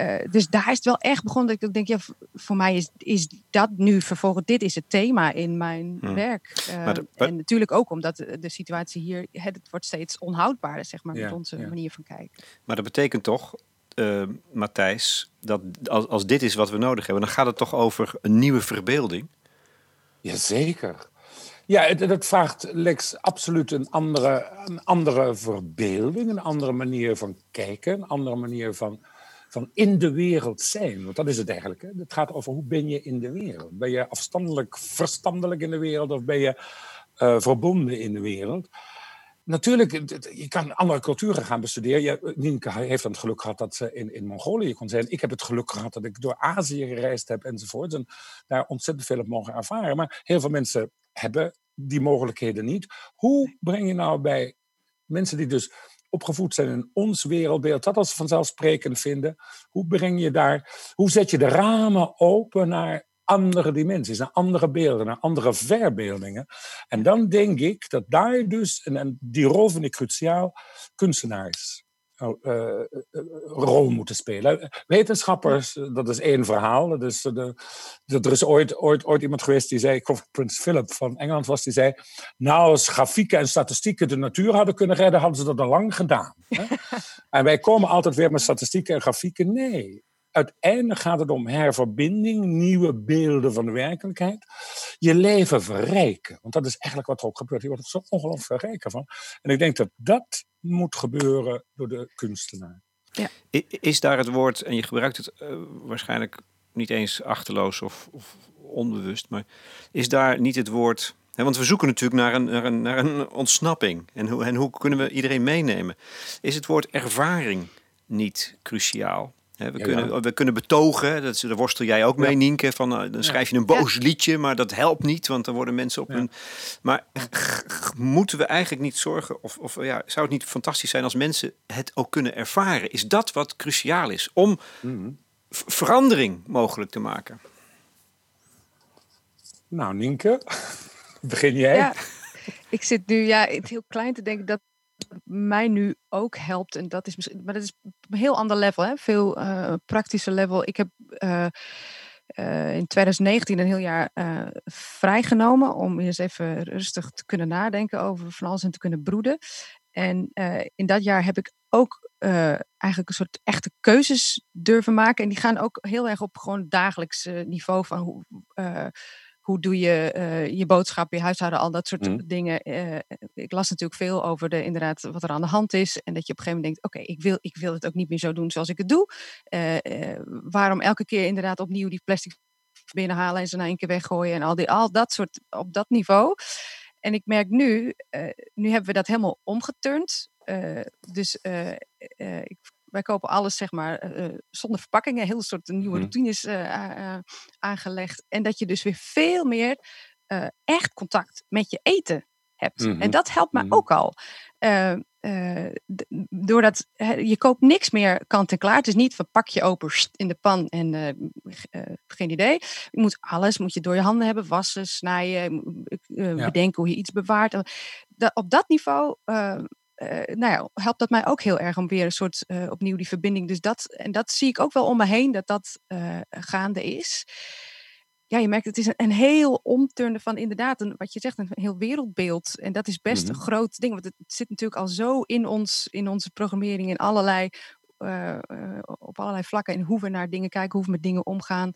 uh, dus daar is het wel echt begonnen dat ik denk, ja, voor mij is, is dat nu vervolgens, dit is het thema in mijn hmm. werk. Uh, maar de, maar... En natuurlijk ook omdat de, de situatie hier, het, het, wordt steeds onhoudbaarder, zeg maar, ja, met onze ja. manier van kijken. Maar dat betekent toch, uh, Matthijs, dat als, als dit is wat we nodig hebben, dan gaat het toch over een nieuwe verbeelding? Jazeker. Ja, het, vraagt Lex absoluut een andere, een andere verbeelding, een andere manier van kijken, een andere manier van, van in de wereld zijn. Want dat is het eigenlijk. Hè? Het gaat over hoe ben je in de wereld. Ben je afstandelijk, verstandelijk in de wereld of ben je uh, verbonden in de wereld? Natuurlijk, je kan andere culturen gaan bestuderen. Ja, Nienke heeft dan het geluk gehad dat ze in, in Mongolië kon zijn. Ik heb het geluk gehad dat ik door Azië gereisd heb enzovoort. En daar ontzettend veel heb mogen ervaren. Maar heel veel mensen hebben die mogelijkheden niet. Hoe breng je nou bij mensen die dus opgevoed zijn in ons wereldbeeld, dat als vanzelfsprekend vinden, hoe breng je daar, hoe zet je de ramen open naar andere dimensies, naar andere beelden, naar andere verbeeldingen. En dan denk ik dat daar dus, en, en die rol vind ik cruciaal, kunstenaars uh, rol moeten spelen. Wetenschappers, dat is één verhaal. Dus, de, er is ooit, ooit, ooit iemand geweest die zei, ik geloof Prins Philip van Engeland was, die zei, nou als grafieken en statistieken de natuur hadden kunnen redden, hadden ze dat al lang gedaan. en wij komen altijd weer met statistieken en grafieken. Nee, uiteindelijk gaat het om herverbinding, nieuwe beelden van de werkelijkheid. Je leven verrijken. Want dat is eigenlijk wat er ook gebeurt. Je wordt er zo ongelooflijk verrijken van. En ik denk dat dat moet gebeuren door de kunstenaar. Ja. Is daar het woord, en je gebruikt het uh, waarschijnlijk niet eens achterloos of, of, onbewust, maar is daar niet het woord. Hè, want we zoeken natuurlijk naar een, naar een, naar een ontsnapping. En hoe, en hoe kunnen we iedereen meenemen? Is het woord ervaring niet cruciaal? We, kunnen, we kunnen betogen, dat, daar worstel jij ook mee, Nienke. Van, uh, dan schrijf je een boos liedje, maar dat helpt niet, want dan worden mensen op hun. Maar moeten we eigenlijk niet zorgen, of, of ja, zou het niet fantastisch zijn als mensen het ook kunnen ervaren? Is dat wat cruciaal is om mhm. verandering mogelijk te maken? Nou, Nienke, begin jij? Ja, ik zit nu ja, heel klein te denken dat mij nu ook helpt, en dat is misschien, maar dat is een heel ander level, hè? veel uh, praktischer level. Ik heb uh, uh, in 2019 een heel jaar vrijgenomen om eens even rustig te kunnen nadenken over van alles en te kunnen broeden. En in dat jaar heb ik ook eigenlijk een soort echte keuzes durven maken. En die gaan ook heel erg op gewoon dagelijks niveau van hoe hoe doe je uh, je boodschap, je huishouden, al dat soort mm. dingen. Uh, ik las natuurlijk veel over de, inderdaad wat er aan de hand is. En dat je op een gegeven moment denkt, oké, okay, ik, wil, ik wil het ook niet meer zo doen zoals ik het doe. Uh, waarom elke keer inderdaad opnieuw die plastic binnenhalen en ze na één keer weggooien en al, die, al dat soort, op dat niveau. En ik merk nu, nu hebben we dat helemaal omgeturnd. dus ik wij kopen alles zeg maar uh, zonder verpakkingen, heel soort nieuwe mhm. routines uh, aangelegd. En dat je dus weer veel meer echt contact met je eten hebt. En mhm. dat helpt mij mhm. ook al. doordat je koopt niks meer kant en klaar. Het is niet van pak je open in de pan en geen idee. Je moet alles moet je door je handen hebben, wassen, snijden, bedenken hoe je iets bewaart. op dat niveau nou ja, helpt dat mij ook heel erg om weer een soort uh, opnieuw die verbinding. Dus dat, en dat zie ik ook wel om me heen dat dat uh, gaande is. Ja, je merkt, het is een, een heel omturnen van inderdaad, een, wat je zegt, een heel wereldbeeld. En dat is best mm -hmm. een groot ding, want het zit natuurlijk al zo in, ons, in onze programmering in allerlei op allerlei vlakken en hoe we naar dingen kijken, hoe we met dingen omgaan.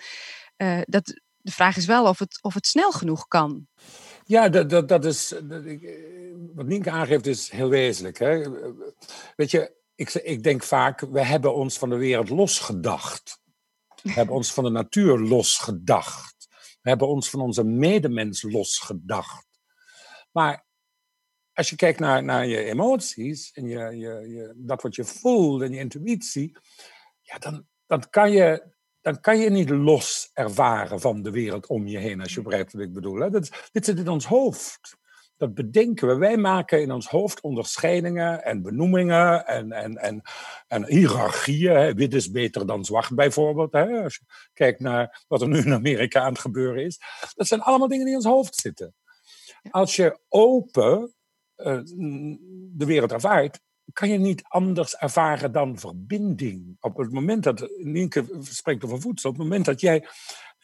dat, de vraag is wel of het, of het snel genoeg kan. Ja, dat, dat, dat is. Wat Nienke aangeeft is heel wezenlijk. Hè? Weet je, ik, ik denk vaak, we hebben ons van de wereld losgedacht. We hebben ons van de natuur losgedacht. We hebben ons van onze medemens losgedacht. Maar als je kijkt naar, naar je emoties en je, je, je, dat wat je voelt en je intuïtie, ja, dan, dan, kan je, dan kan je niet los ervaren van de wereld om je heen, als je begrijpt wat ik bedoel. Hè? Dat, dit zit in ons hoofd dat bedenken we. Wij maken in ons hoofd onderscheidingen en benoemingen en, en, en, en hiërarchieën. Hè. Wit is beter dan zwart bijvoorbeeld. Hè. Als je kijkt naar wat er nu in Amerika aan het gebeuren is. Dat zijn allemaal dingen die in ons hoofd zitten. Als je open uh, de wereld ervaart, kan je niet anders ervaren dan verbinding. Op het moment dat, Nienke spreekt over voedsel, op het moment dat jij, eh,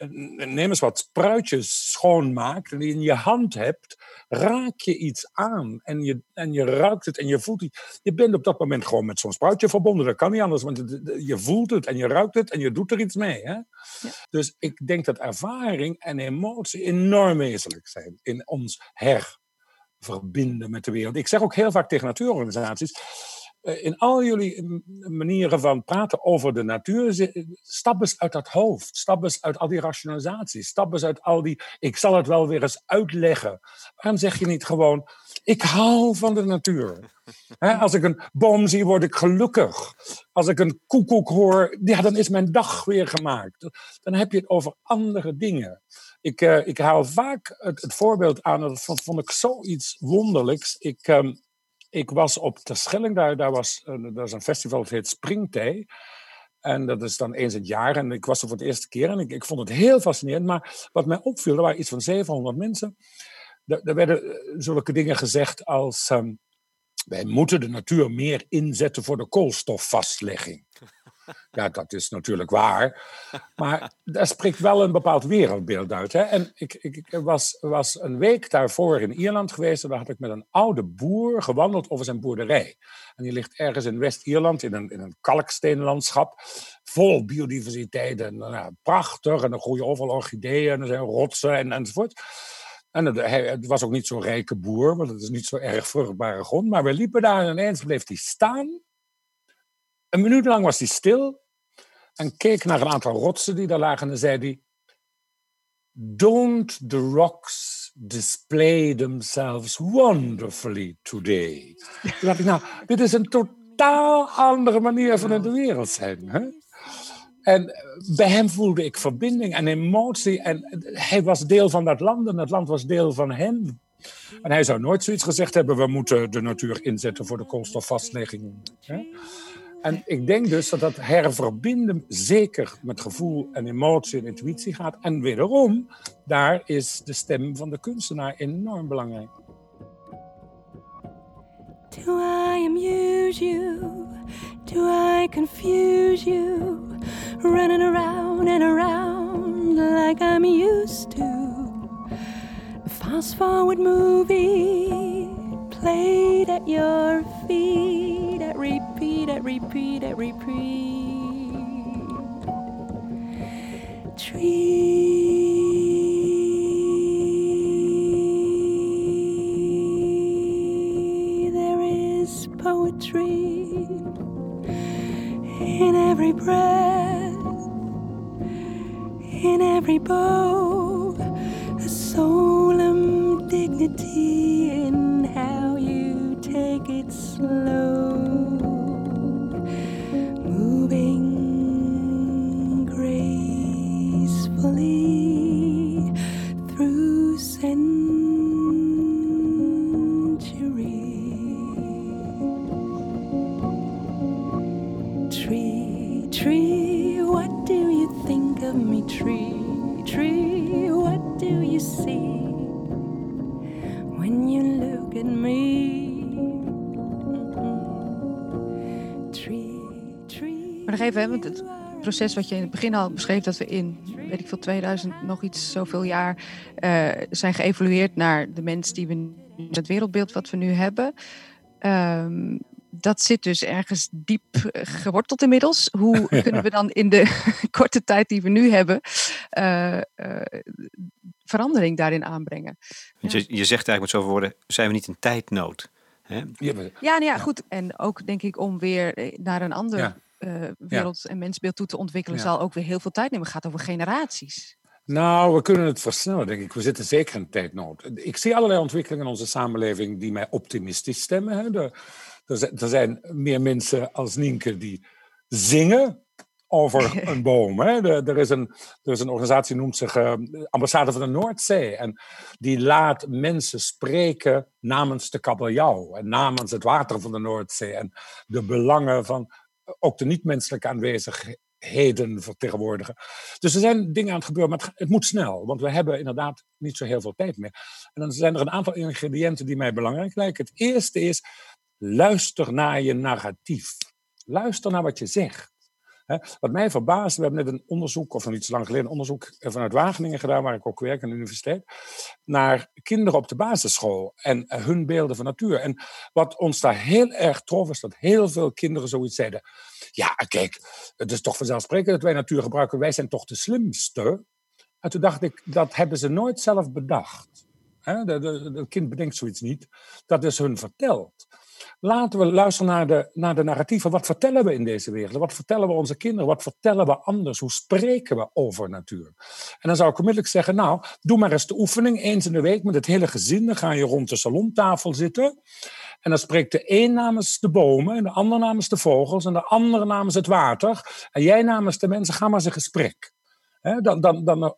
neem eens wat spruitjes schoonmaakt en die in je hand hebt, raak je iets aan en je, en je ruikt het en je voelt het. Je bent op dat moment gewoon met zo'n spruitje verbonden. Dat kan niet anders, want je voelt het en je ruikt het en je doet er iets mee. Hè? Ja. Dus ik denk dat ervaring en emotie enorm wezenlijk zijn in ons her verbinden met de wereld. Ik zeg ook heel vaak tegen natuurorganisaties. Eh, in al jullie manieren van praten over de natuur, stap eens uit dat hoofd. Stap eens uit al die rationalisaties. Stap eens uit al die. Ik zal het wel weer eens uitleggen. Waarom zeg je niet gewoon. Ik hou van de natuur. als ik een boom zie, word ik gelukkig. Als ik een koekoek hoor, ja, dan is mijn dag weer gemaakt. Dan heb je het over andere dingen. Ik, uh, ik haal vaak het, het, voorbeeld aan, dat vond, vond ik zoiets wonderlijks. Ik, um, ik was op Terschelling, daar, daar, was, uh, daar is een festival, het heet Springtij. En dat is dan eens het jaar. En ik was er voor de eerste keer en ik, ik vond het heel fascinerend. Maar wat mij opviel, er waren iets van 700 mensen. Er, werden eh, zulke dingen gezegd als... Um, wij moeten de natuur meer inzetten voor de koolstofvastlegging. Ja, dat is natuurlijk waar. Maar daar spreekt wel een bepaald wereldbeeld uit. Hè? En ik, ik, was, was een week daarvoor in Ierland geweest. En daar had ik met een oude boer gewandeld over zijn boerderij. En die ligt ergens in West-Ierland in een, in een kalksteenlandschap. Vol biodiversiteit en nou, prachtig. En er groeien overal orchideeën en er zijn rotsen en, enzovoort. En het, het was ook niet zo'n rijke boer, want het is niet zo erg vruchtbare grond. Maar we liepen daar en ineens bleef hij staan. Een minuut lang was hij stil en keek naar een aantal rotsen die daar lagen en zei hij: Don't the rocks display themselves wonderfully today? Toen dacht nou, dit is een totaal andere manier van in de wereld zijn. Hè? En bij hem voelde ik verbinding en emotie. En hij was deel van dat land en dat land was deel van hem. En hij zou nooit zoiets gezegd hebben: we moeten de natuur inzetten voor de koolstofvastlegging. Hè? En ik denk dus dat dat herverbinden zeker met gevoel en emotie en intuïtie gaat. En wederom, daar is de stem van de kunstenaar enorm belangrijk. Do I amuse you? Do I confuse you? Running around and around like I'm used to. Fast forward movie played at your feet, at repeat, at repeat, at repeat. Tree, there is poetry in every breath, in every bow, proces wat je in het begin al beschreef, dat we in, weet ik veel, 2000 nog iets zoveel jaar uh, zijn geëvolueerd naar de mens die we, het wereldbeeld wat we nu hebben. Um, dat zit dus ergens diep eh, geworteld inmiddels. Hoe kunnen we dan in de korte tijd die we nu hebben uh, uh, verandering daarin aanbrengen? Ja. Je, je zegt eigenlijk met zoveel woorden, zijn we niet in tijdnood? Hè? Ja, nou ja, ja, goed. En ook denk ik om weer naar een ander ja. wereld- en mensbeeld toe te ontwikkelen, zal ook weer heel veel tijd nemen. Het gaat over generaties. Nou, we kunnen het versnellen, denk ik. We zitten zeker in tijdnood. Ik zie allerlei ontwikkelingen in onze samenleving die mij optimistisch stemmen. Hè. De, er zijn meer mensen als Nienke die zingen over een boom. Hè. Er, is een, er is een organisatie die noemt zich uh, Ambassade van de Noordzee. En die laat mensen spreken namens de kabeljauw en namens het water van de Noordzee. En de belangen van ook de niet-menselijke aanwezigheden vertegenwoordigen. Dus er zijn dingen aan het gebeuren, maar het, het, moet snel. Want we hebben inderdaad niet zo heel veel tijd meer. En dan zijn er een aantal ingrediënten die mij belangrijk lijken. Het eerste is Luister naar je narratief. Luister naar wat je zegt. Wat mij verbaast, we hebben net een onderzoek, of een iets lang geleden een onderzoek vanuit Wageningen gedaan, waar ik ook werk aan de universiteit, naar kinderen op de basisschool en hun beelden van natuur. En wat ons daar heel erg trof, is dat heel veel kinderen zoiets zeiden. Ja, kijk, het is toch vanzelfsprekend dat wij natuur gebruiken, wij zijn toch de slimste. En toen dacht ik, dat hebben ze nooit zelf bedacht. Het kind bedenkt zoiets niet. Dat is hun verteld. Laten we luisteren naar de, naar de narratieven. Wat vertellen we in deze wereld? Wat vertellen we onze kinderen? Wat vertellen we anders? Hoe spreken we over natuur? En dan zou ik onmiddellijk zeggen, nou, doe maar eens de oefening. Eens in de week met het hele gezin. Dan ga je rond de salontafel zitten. En dan spreekt de een namens de bomen, en de ander namens de vogels, en de andere namens het water. En jij namens de mensen, ga maar eens in gesprek. Dan, dan, dan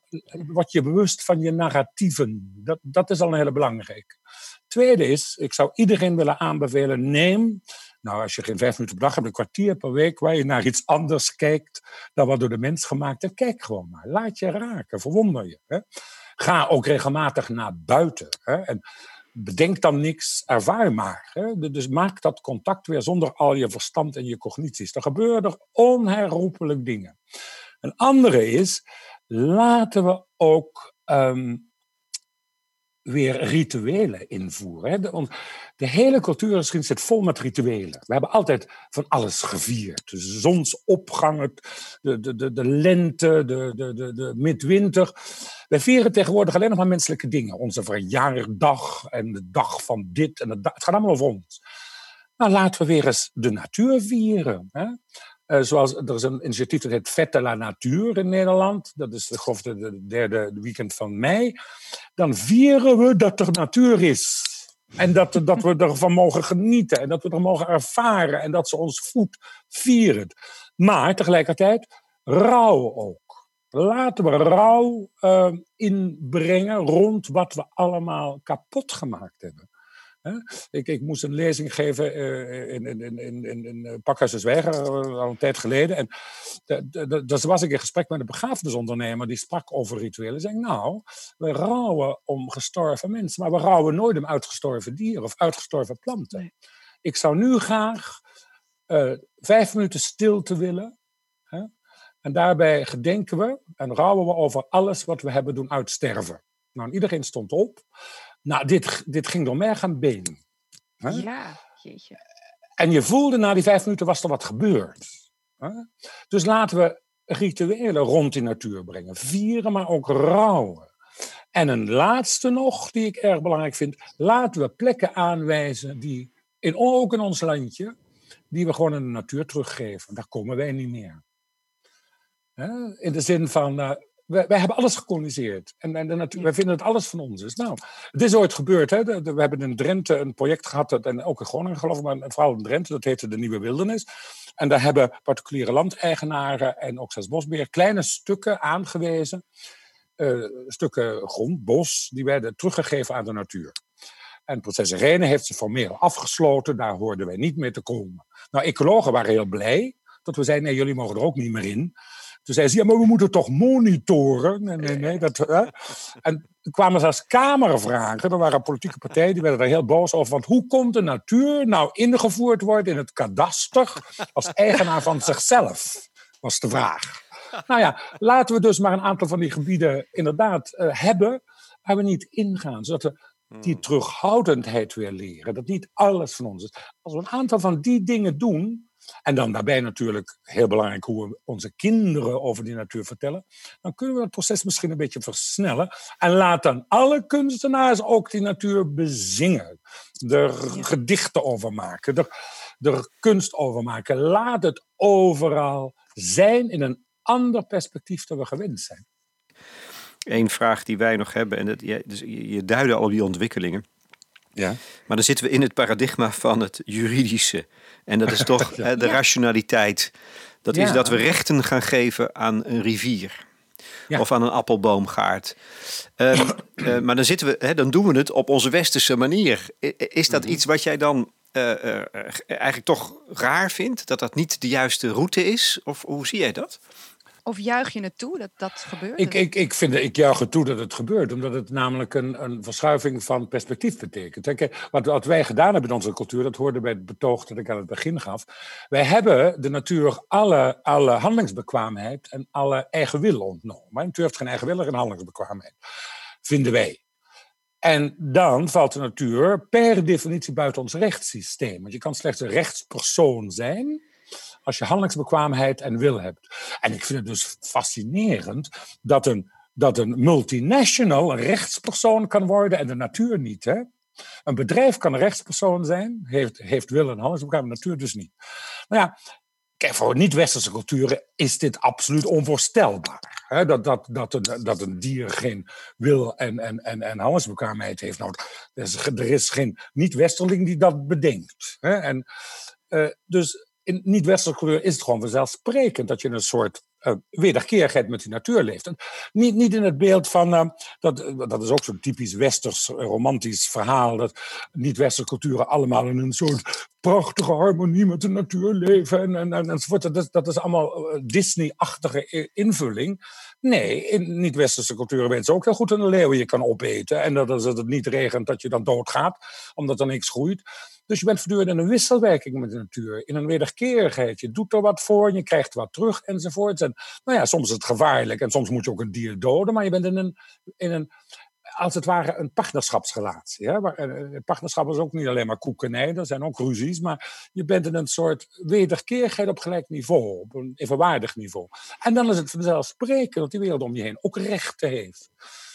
word je bewust van je narratieven. Dat, dat is al een hele belangrijke. Tweede is, ik zou iedereen willen aanbevelen, neem, nou als je geen vijf minuten per dag hebt, een kwartier per week waar je naar iets anders kijkt dan wat door de mens gemaakt is. Kijk gewoon maar, laat je raken, verwonder je. Ga ook regelmatig naar buiten. En bedenk dan niks, ervaar maar. Hè? Dus maak dat contact weer zonder al je verstand en je cognities. Er gebeuren er onherroepelijk dingen. Een andere is, laten we ook um, weer rituelen invoeren. De, de hele cultuurgeschiedenis zit vol met rituelen. We hebben altijd van alles gevierd. De zonsopgang, de, de, de, de lente, de, de, de, de midwinter. Wij vieren tegenwoordig alleen nog maar menselijke dingen. Onze verjaardag en de dag van dit. En het gaat allemaal over ons. Nou, laten we weer eens de natuur vieren. Hè? Uh, zoals, er is een initiatief dat heet Fête la Natuur in Nederland. Dat is de, de derde weekend van mei. Dan vieren we dat er natuur is. En dat, dat we ervan mogen genieten. En dat we er mogen ervaren. En dat ze ons voedt. Vieren. Maar tegelijkertijd rouw ook. Laten we rouw uh, inbrengen rond wat we allemaal kapot gemaakt hebben. Ik, ik, moest een lezing geven uh, in, in, in, in, in Pakhuis de Zwijger uh, al een tijd geleden. En daar was ik in gesprek met een begrafenisondernemer die sprak over rituelen. Zei nou, we rouwen om gestorven mensen, maar we rouwen nooit om uitgestorven dieren of uitgestorven planten. Nee. Ik zou nu graag uh, vijf minuten stilte willen. Hè? En daarbij gedenken we en rouwen we over alles wat we hebben doen uitsterven. Nou, iedereen stond op. Nou, dit, dit ging door merg en been. Ja, jeetje. En je voelde na die vijf minuten was er wat gebeurd. Dus laten we rituelen rond die natuur brengen. Vieren, maar ook rouwen. En een laatste nog, die ik erg belangrijk vind. Laten we plekken aanwijzen die, in, ook in ons landje, die we gewoon in de natuur teruggeven. Daar komen wij niet meer. In de zin van, uh, wij, wij, hebben alles gekoloniseerd. En, en, en wij vinden het alles van ons is. Nou, het is ooit gebeurd. Hè? we hebben in Drenthe een project gehad, en ook in Groningen geloof ik, maar vooral in Drenthe, dat heette de Nieuwe Wildernis. En daar hebben particuliere landeigenaren en ook zelfs bosbeheer kleine stukken aangewezen. Uh, stukken grond, bos, die werden teruggegeven aan de natuur. En prinses Irene heeft ze formeel afgesloten, daar hoorden wij niet meer te komen. Nou, ecologen waren heel blij dat we zeiden, nee, jullie mogen er ook niet meer in. Toen zei ze, ja, maar we moeten toch monitoren? Nee, nee, nee. Dat, hè? En kwamen zelfs kamervragen. Er waren politieke partijen die werden er heel boos over. Want hoe kon de natuur nou ingevoerd worden in het kadaster als eigenaar van zichzelf? Was de vraag. Nou ja, laten we dus maar een aantal van die gebieden inderdaad uh, hebben waar we niet ingaan. Zodat we die Hmm. terughoudendheid weer leren. Dat niet alles van ons is. Als we een aantal van die dingen doen, en dan daarbij natuurlijk heel belangrijk hoe we onze kinderen over die natuur vertellen, dan kunnen we het proces misschien een beetje versnellen. En laat dan alle kunstenaars ook die natuur bezingen. Er gedichten over maken, er, er kunst over maken. Laat het overal zijn in een ander perspectief dan we gewend zijn. Eén vraag die wij nog hebben, en dat, je, dus je je duidde al die ontwikkelingen. Ja. Maar dan zitten we in het paradigma van het juridische. En dat is toch hè, de rationaliteit. Dat is dat we rechten gaan geven aan een rivier. Ja. Of aan een appelboomgaard. Ehm, eh, maar dan, zitten we, hè, dan doen we het op onze westerse manier. Is dat Mhm. iets wat jij dan eh, eh, eigenlijk toch raar vindt? Dat dat niet de juiste route is? Of hoe zie jij dat? Of juich je het toe dat dat gebeurt? Ik, ik, ik, vind, ik juich het toe dat het gebeurt, omdat het namelijk een, een verschuiving van perspectief betekent. Kijk, wat, wat wij gedaan hebben in onze cultuur, dat hoorde bij het betoog dat ik aan het begin gaf. Wij hebben de natuur alle, alle handelingsbekwaamheid en alle eigen wil ontnomen. De natuur heeft geen eigen wil en handelingsbekwaamheid, vinden wij. En dan valt de natuur per definitie buiten ons rechtssysteem. Want je kan slechts een rechtspersoon zijn als je handelingsbekwaamheid en wil hebt. En ik vind het dus fascinerend dat een, dat een multinational rechtspersoon kan worden en de natuur niet. Hè? Een bedrijf kan een rechtspersoon zijn, heeft, heeft wil en handelingsbekwaamheid, natuur dus niet. Nou ja, kijk, voor niet-westerse culturen is dit absoluut onvoorstelbaar. Dat, dat, dat, een, dat een dier geen wil en, en, en, en handelsbekwaamheid heeft. Nou, er is, geen niet-westerling die dat bedenkt. En, eh, dus in niet-westerse cultuur is het gewoon vanzelfsprekend dat je een soort uh, wederkerigheid met die natuur leeft. En niet, niet in het beeld van, uh, dat, dat is ook zo'n typisch westers romantisch verhaal, dat niet-westerse culturen allemaal in een soort prachtige harmonie met de natuur leven en, en, en, enzovoort. Dat is, dat is allemaal Disney-achtige invulling. Nee, in niet-westerse culturen weten ze ook heel goed een leeuw je kan opeten en dat als het niet regent dat je dan doodgaat, omdat er niks groeit. Dus je bent voortdurend in een wisselwerking met de natuur, in een wederkerigheid. Je doet er wat voor, je krijgt wat terug enzovoort. En nou ja, soms is het gevaarlijk en soms moet je ook een dier doden, maar je bent in een, in een als het ware een partnerschapsrelatie. Hè? Maar, uh, partnerschap is ook niet alleen maar koekenij, er zijn ook ruzies, maar je bent in een soort wederkerigheid op gelijk niveau, op een evenwaardig niveau. En dan is het vanzelfsprekend dat die wereld om je heen ook rechten heeft.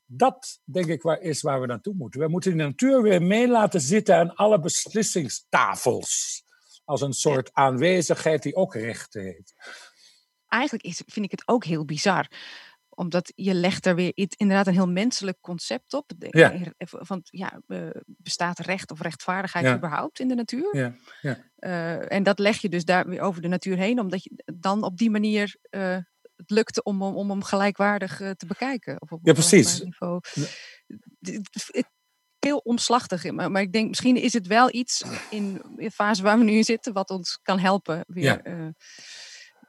Dat, denk ik, waar is waar we naartoe moeten. We moeten de natuur weer mee laten zitten aan alle beslissingstafels. Als een soort aanwezigheid die ook rechten heeft. Eigenlijk is, vind ik het ook heel bizar omdat je legt er weer inderdaad een heel menselijk concept op. Ja. Van, ja, bestaat recht of rechtvaardigheid ja. überhaupt in de natuur? Ja. Ja. Uh, en dat leg je dus daar weer over de natuur heen, omdat je dan op die manier uh, het lukte om, om, om hem gelijkwaardig uh, te bekijken. Of op ja, precies. Niveau. Heel omslachtig, maar, maar, ik denk misschien is het wel iets in de fase waar we nu in zitten, wat ons kan helpen weer. Ja.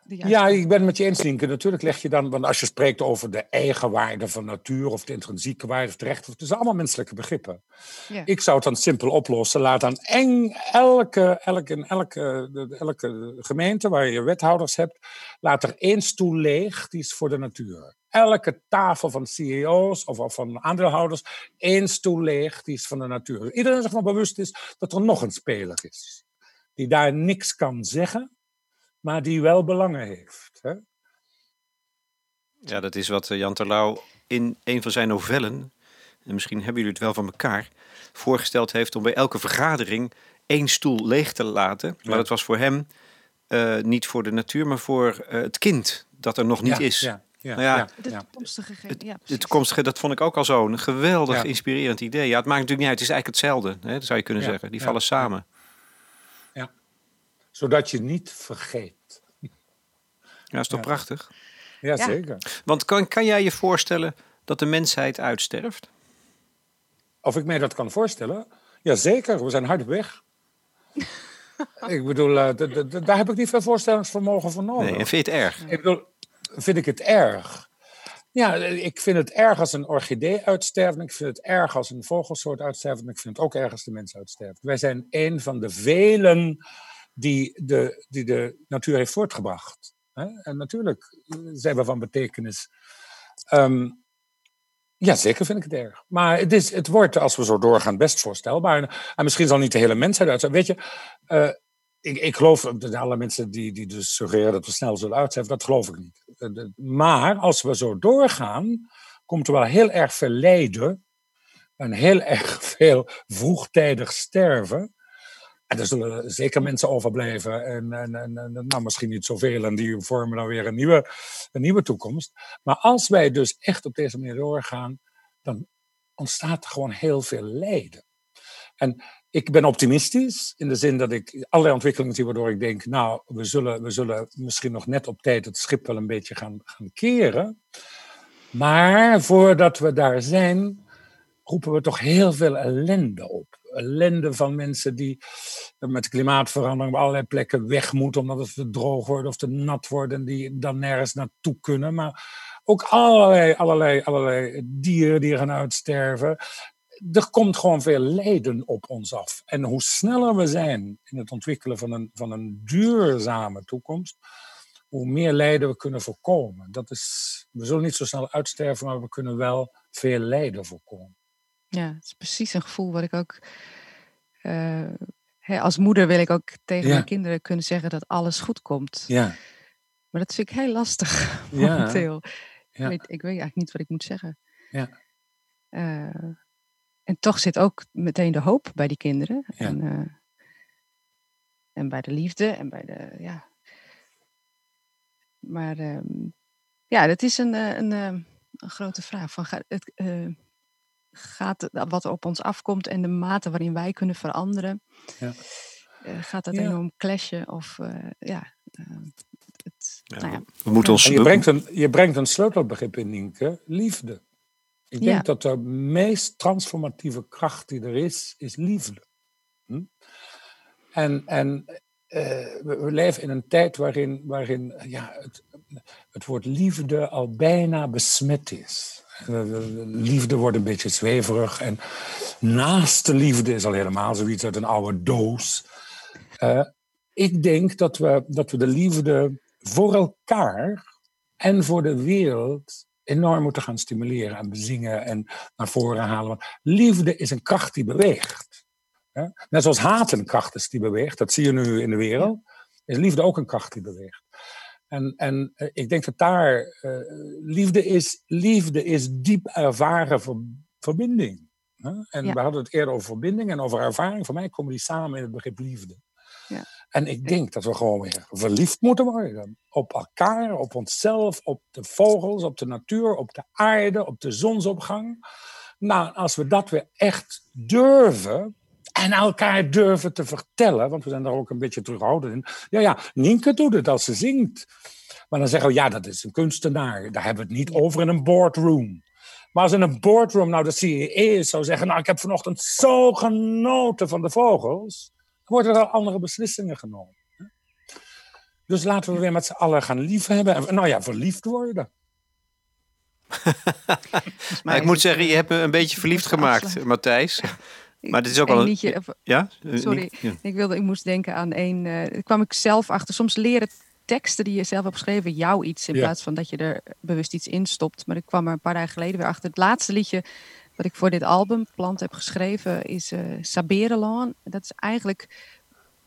Ja, ik ben het met je eens, Linke. Natuurlijk leg je dan, want als je spreekt over de eigenwaarde van natuur of de intrinsieke waarde of het recht, het zijn allemaal menselijke begrippen. Ja. Ik zou het dan simpel oplossen. Laat aan eng, elke, elke, elke, elke gemeente waar je wethouders hebt, laat er één stoel leeg, die is voor de natuur. Elke tafel van CEO's of van aandeelhouders, één stoel leeg, die is van de natuur. Iedereen zich van bewust is dat er nog een speler is, die daar niks kan zeggen maar die wel belangen heeft. Hè? Ja, dat is wat Jan Terlouw in een van zijn novellen, en misschien hebben jullie het wel van elkaar, voorgesteld heeft om bij elke vergadering één stoel leeg te laten. Maar ja. dat was voor hem uh, niet voor de natuur, maar voor uh, het kind dat er nog niet ja, is. Ja, ja, nou ja, de toekomstige. Het, ja, de toekomstige, dat vond ik ook al zo'n geweldig inspirerend idee. Ja, het maakt natuurlijk niet uit, het is eigenlijk hetzelfde, hè, zou je kunnen zeggen. Die vallen samen zodat je niet vergeet. Ja, is toch ja. prachtig? Ja, ja, zeker. Want kan, kan jij je voorstellen dat de mensheid uitsterft? Of ik mij dat kan voorstellen? Jazeker, we zijn hard op weg. ik bedoel, uh, daar heb ik niet veel voorstellingsvermogen voor nodig. Nee, en vind je het erg? Ik bedoel, vind ik het erg? Ja, ik vind het erg als een orchidee uitsterft. Ik vind het erg als een vogelsoort uitsterft. En ik vind het ook erg als de mens uitsterft. Wij zijn een van de velen die de, die de natuur heeft voortgebracht. En natuurlijk zijn we van betekenis. Um, Ja, zeker vind ik het erg. Maar het, is, het wordt, als we zo doorgaan, best voorstelbaar. En, misschien zal niet de hele mensheid uit zijn. Weet je, uh, ik, ik geloof, dat alle mensen die, die dus suggereren dat we snel zullen uitzetten, dat geloof ik niet. Eh, maar als we zo doorgaan, komt er wel heel erg veel lijden en heel erg veel vroegtijdig sterven. En er zullen zeker mensen overblijven. En, en, en, nou, misschien niet zoveel. En die vormen dan weer een nieuwe, een nieuwe toekomst. Maar als wij dus echt op deze manier doorgaan, dan ontstaat er gewoon heel veel lijden. En ik ben optimistisch in de zin dat ik allerlei ontwikkelingen zie waardoor ik denk, nou, we zullen, we zullen misschien nog net op tijd het schip wel een beetje gaan, gaan keren. Maar voordat we daar zijn, roepen we toch heel veel ellende op. Ellende van mensen die met klimaatverandering op allerlei plekken weg moeten omdat het te droog wordt of te nat wordt en die dan nergens naartoe kunnen. Maar ook allerlei, allerlei, allerlei dieren die gaan uitsterven. Er komt gewoon veel lijden op ons af. En hoe sneller we zijn in het ontwikkelen van een, van een duurzame toekomst, hoe meer lijden we kunnen voorkomen. Dat is, we zullen niet zo snel uitsterven, maar we kunnen wel veel lijden voorkomen. Ja, het is precies een gevoel wat ik ook. Uh, hè, als moeder wil ik ook tegen mijn kinderen kunnen zeggen dat alles goed komt. Ja. Maar dat vind ik heel lastig ja. momenteel. Ja. Ik, weet, ik weet eigenlijk niet wat ik moet zeggen. Ja. Uh, en toch zit ook meteen de hoop bij die kinderen. En, uh, en bij de liefde en bij de. Ja. Maar um, ja, dat is een, een, een, grote vraag. Van, het, uh, gaat wat er op ons afkomt en de mate waarin wij kunnen veranderen, ja. uh, gaat dat ja. enorm clashen? Of uh, ja, uh, het, ja, nou we moeten ons. je, brengt een, je brengt een sleutelbegrip in, Nienke: liefde. Ik denk dat de meest transformatieve kracht die er is, is liefde. Hm? En, en we, we, leven in een tijd waarin, waarin ja, het, het woord liefde al bijna besmet is. Liefde wordt een beetje zweverig. En naast de liefde is al helemaal zoiets uit een oude doos. Uh, ik denk dat we, dat we de liefde voor elkaar en voor de wereld enorm moeten gaan stimuleren en bezingen en naar voren halen. Want liefde is een kracht die beweegt. Net zoals haat een kracht is die beweegt, dat zie je nu in de wereld, is liefde ook een kracht die beweegt. En, en eh, ik denk dat daar uh, liefde, is, liefde is diep ervaren ver, verbinding. Hè? En ja. we hadden het eerder over verbinding en over ervaring. Voor mij komen die samen in het begrip liefde. Ja. En ik denk dat we gewoon weer verliefd moeten worden. Op elkaar, op onszelf, op de vogels, op de natuur, op de aarde, op de zonsopgang. Nou, als we dat weer echt durven, en elkaar durven te vertellen, want we zijn daar ook een beetje terughoudend in. Ja, ja, Nienke doet het als ze zingt. Maar dan zeggen we, ja, dat is een kunstenaar. Daar hebben we het niet over in een boardroom. Maar als in een boardroom nou de CEO zou zeggen, nou, ik heb vanochtend zo genoten van de vogels, dan worden er andere beslissingen genomen. Dus laten we weer met z'n allen gaan liefhebben. En, nou ja, verliefd worden. maar ik moet zeggen, je hebt me een beetje verliefd gemaakt, Matthijs. Maar dit is ook wel een liedje. Ja? Sorry, ik, wilde, ik moest denken aan een. Uh, kwam ik zelf achter. Soms leren teksten die je zelf hebt geschreven jou iets in plaats van dat je er bewust iets in stopt. Maar ik kwam er een paar dagen geleden weer achter. Het laatste liedje wat ik voor dit album Plant heb geschreven is uh, Saberelan. Dat is eigenlijk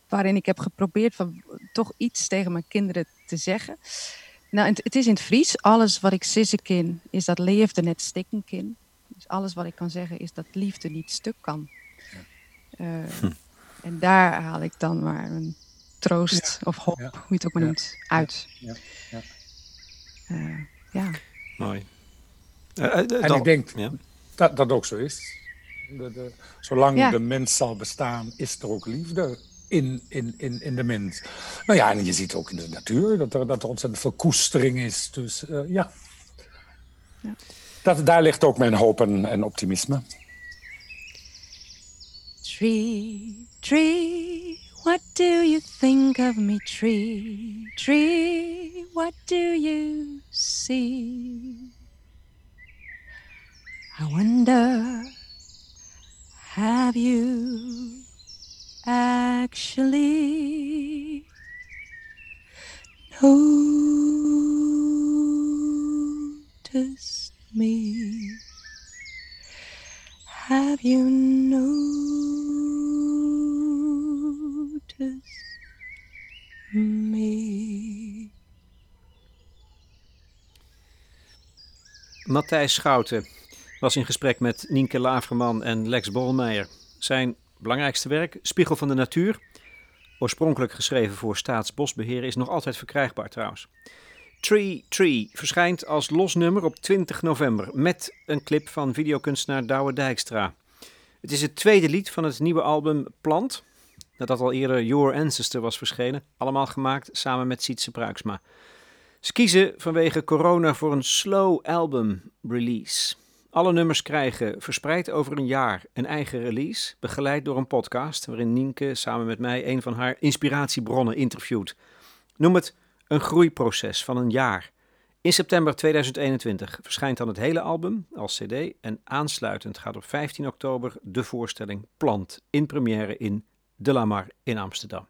waarin ik heb geprobeerd van toch iets tegen mijn kinderen te zeggen. Nou, het, het is in het Fries. Alles wat ik sissen kin, is dat leefde net stikken kin. Dus alles wat ik kan zeggen is dat liefde niet stuk kan. Uh, hm. En daar haal ik dan maar een troost of hoop, hoe je het ook maar noemt, uit. Ja. Uh, ja. Mooi. Uh, en ik denk dat dat ook zo is. De, de, zolang de mens zal bestaan, is er ook liefde in, in, in, in de mens. Nou ja, en je ziet ook in de natuur dat er, dat er ontzettend veel koestering is. Dus ja. ja. Dat, daar ligt ook mijn hoop en, en optimisme. Tree, tree, what do you think of me? Tree, tree, what do you see? I wonder, have you actually noticed me? Have you noticed? Matthijs Schouten was in gesprek met Nienke Laverman en Lex Bolmeijer. Zijn belangrijkste werk, Spiegel van de Natuur, oorspronkelijk geschreven voor Staatsbosbeheer, is nog altijd verkrijgbaar trouwens. Tree Tree verschijnt als losnummer op 20 november met een clip van videokunstenaar Douwe Dijkstra. Het is het tweede lied van het nieuwe album Plant, nadat al eerder Your Ancestor was verschenen, allemaal gemaakt samen met Sietse Pruiksma. Ze kiezen vanwege corona voor een slow album release. Alle nummers krijgen verspreid over een jaar een eigen release, begeleid door een podcast waarin Nienke samen met mij een van haar inspiratiebronnen interviewt. Noem het een groeiproces van een jaar. In september 2021 verschijnt dan het hele album als CD en aansluitend gaat op 15 oktober de voorstelling Plant in première in De Lamar in Amsterdam.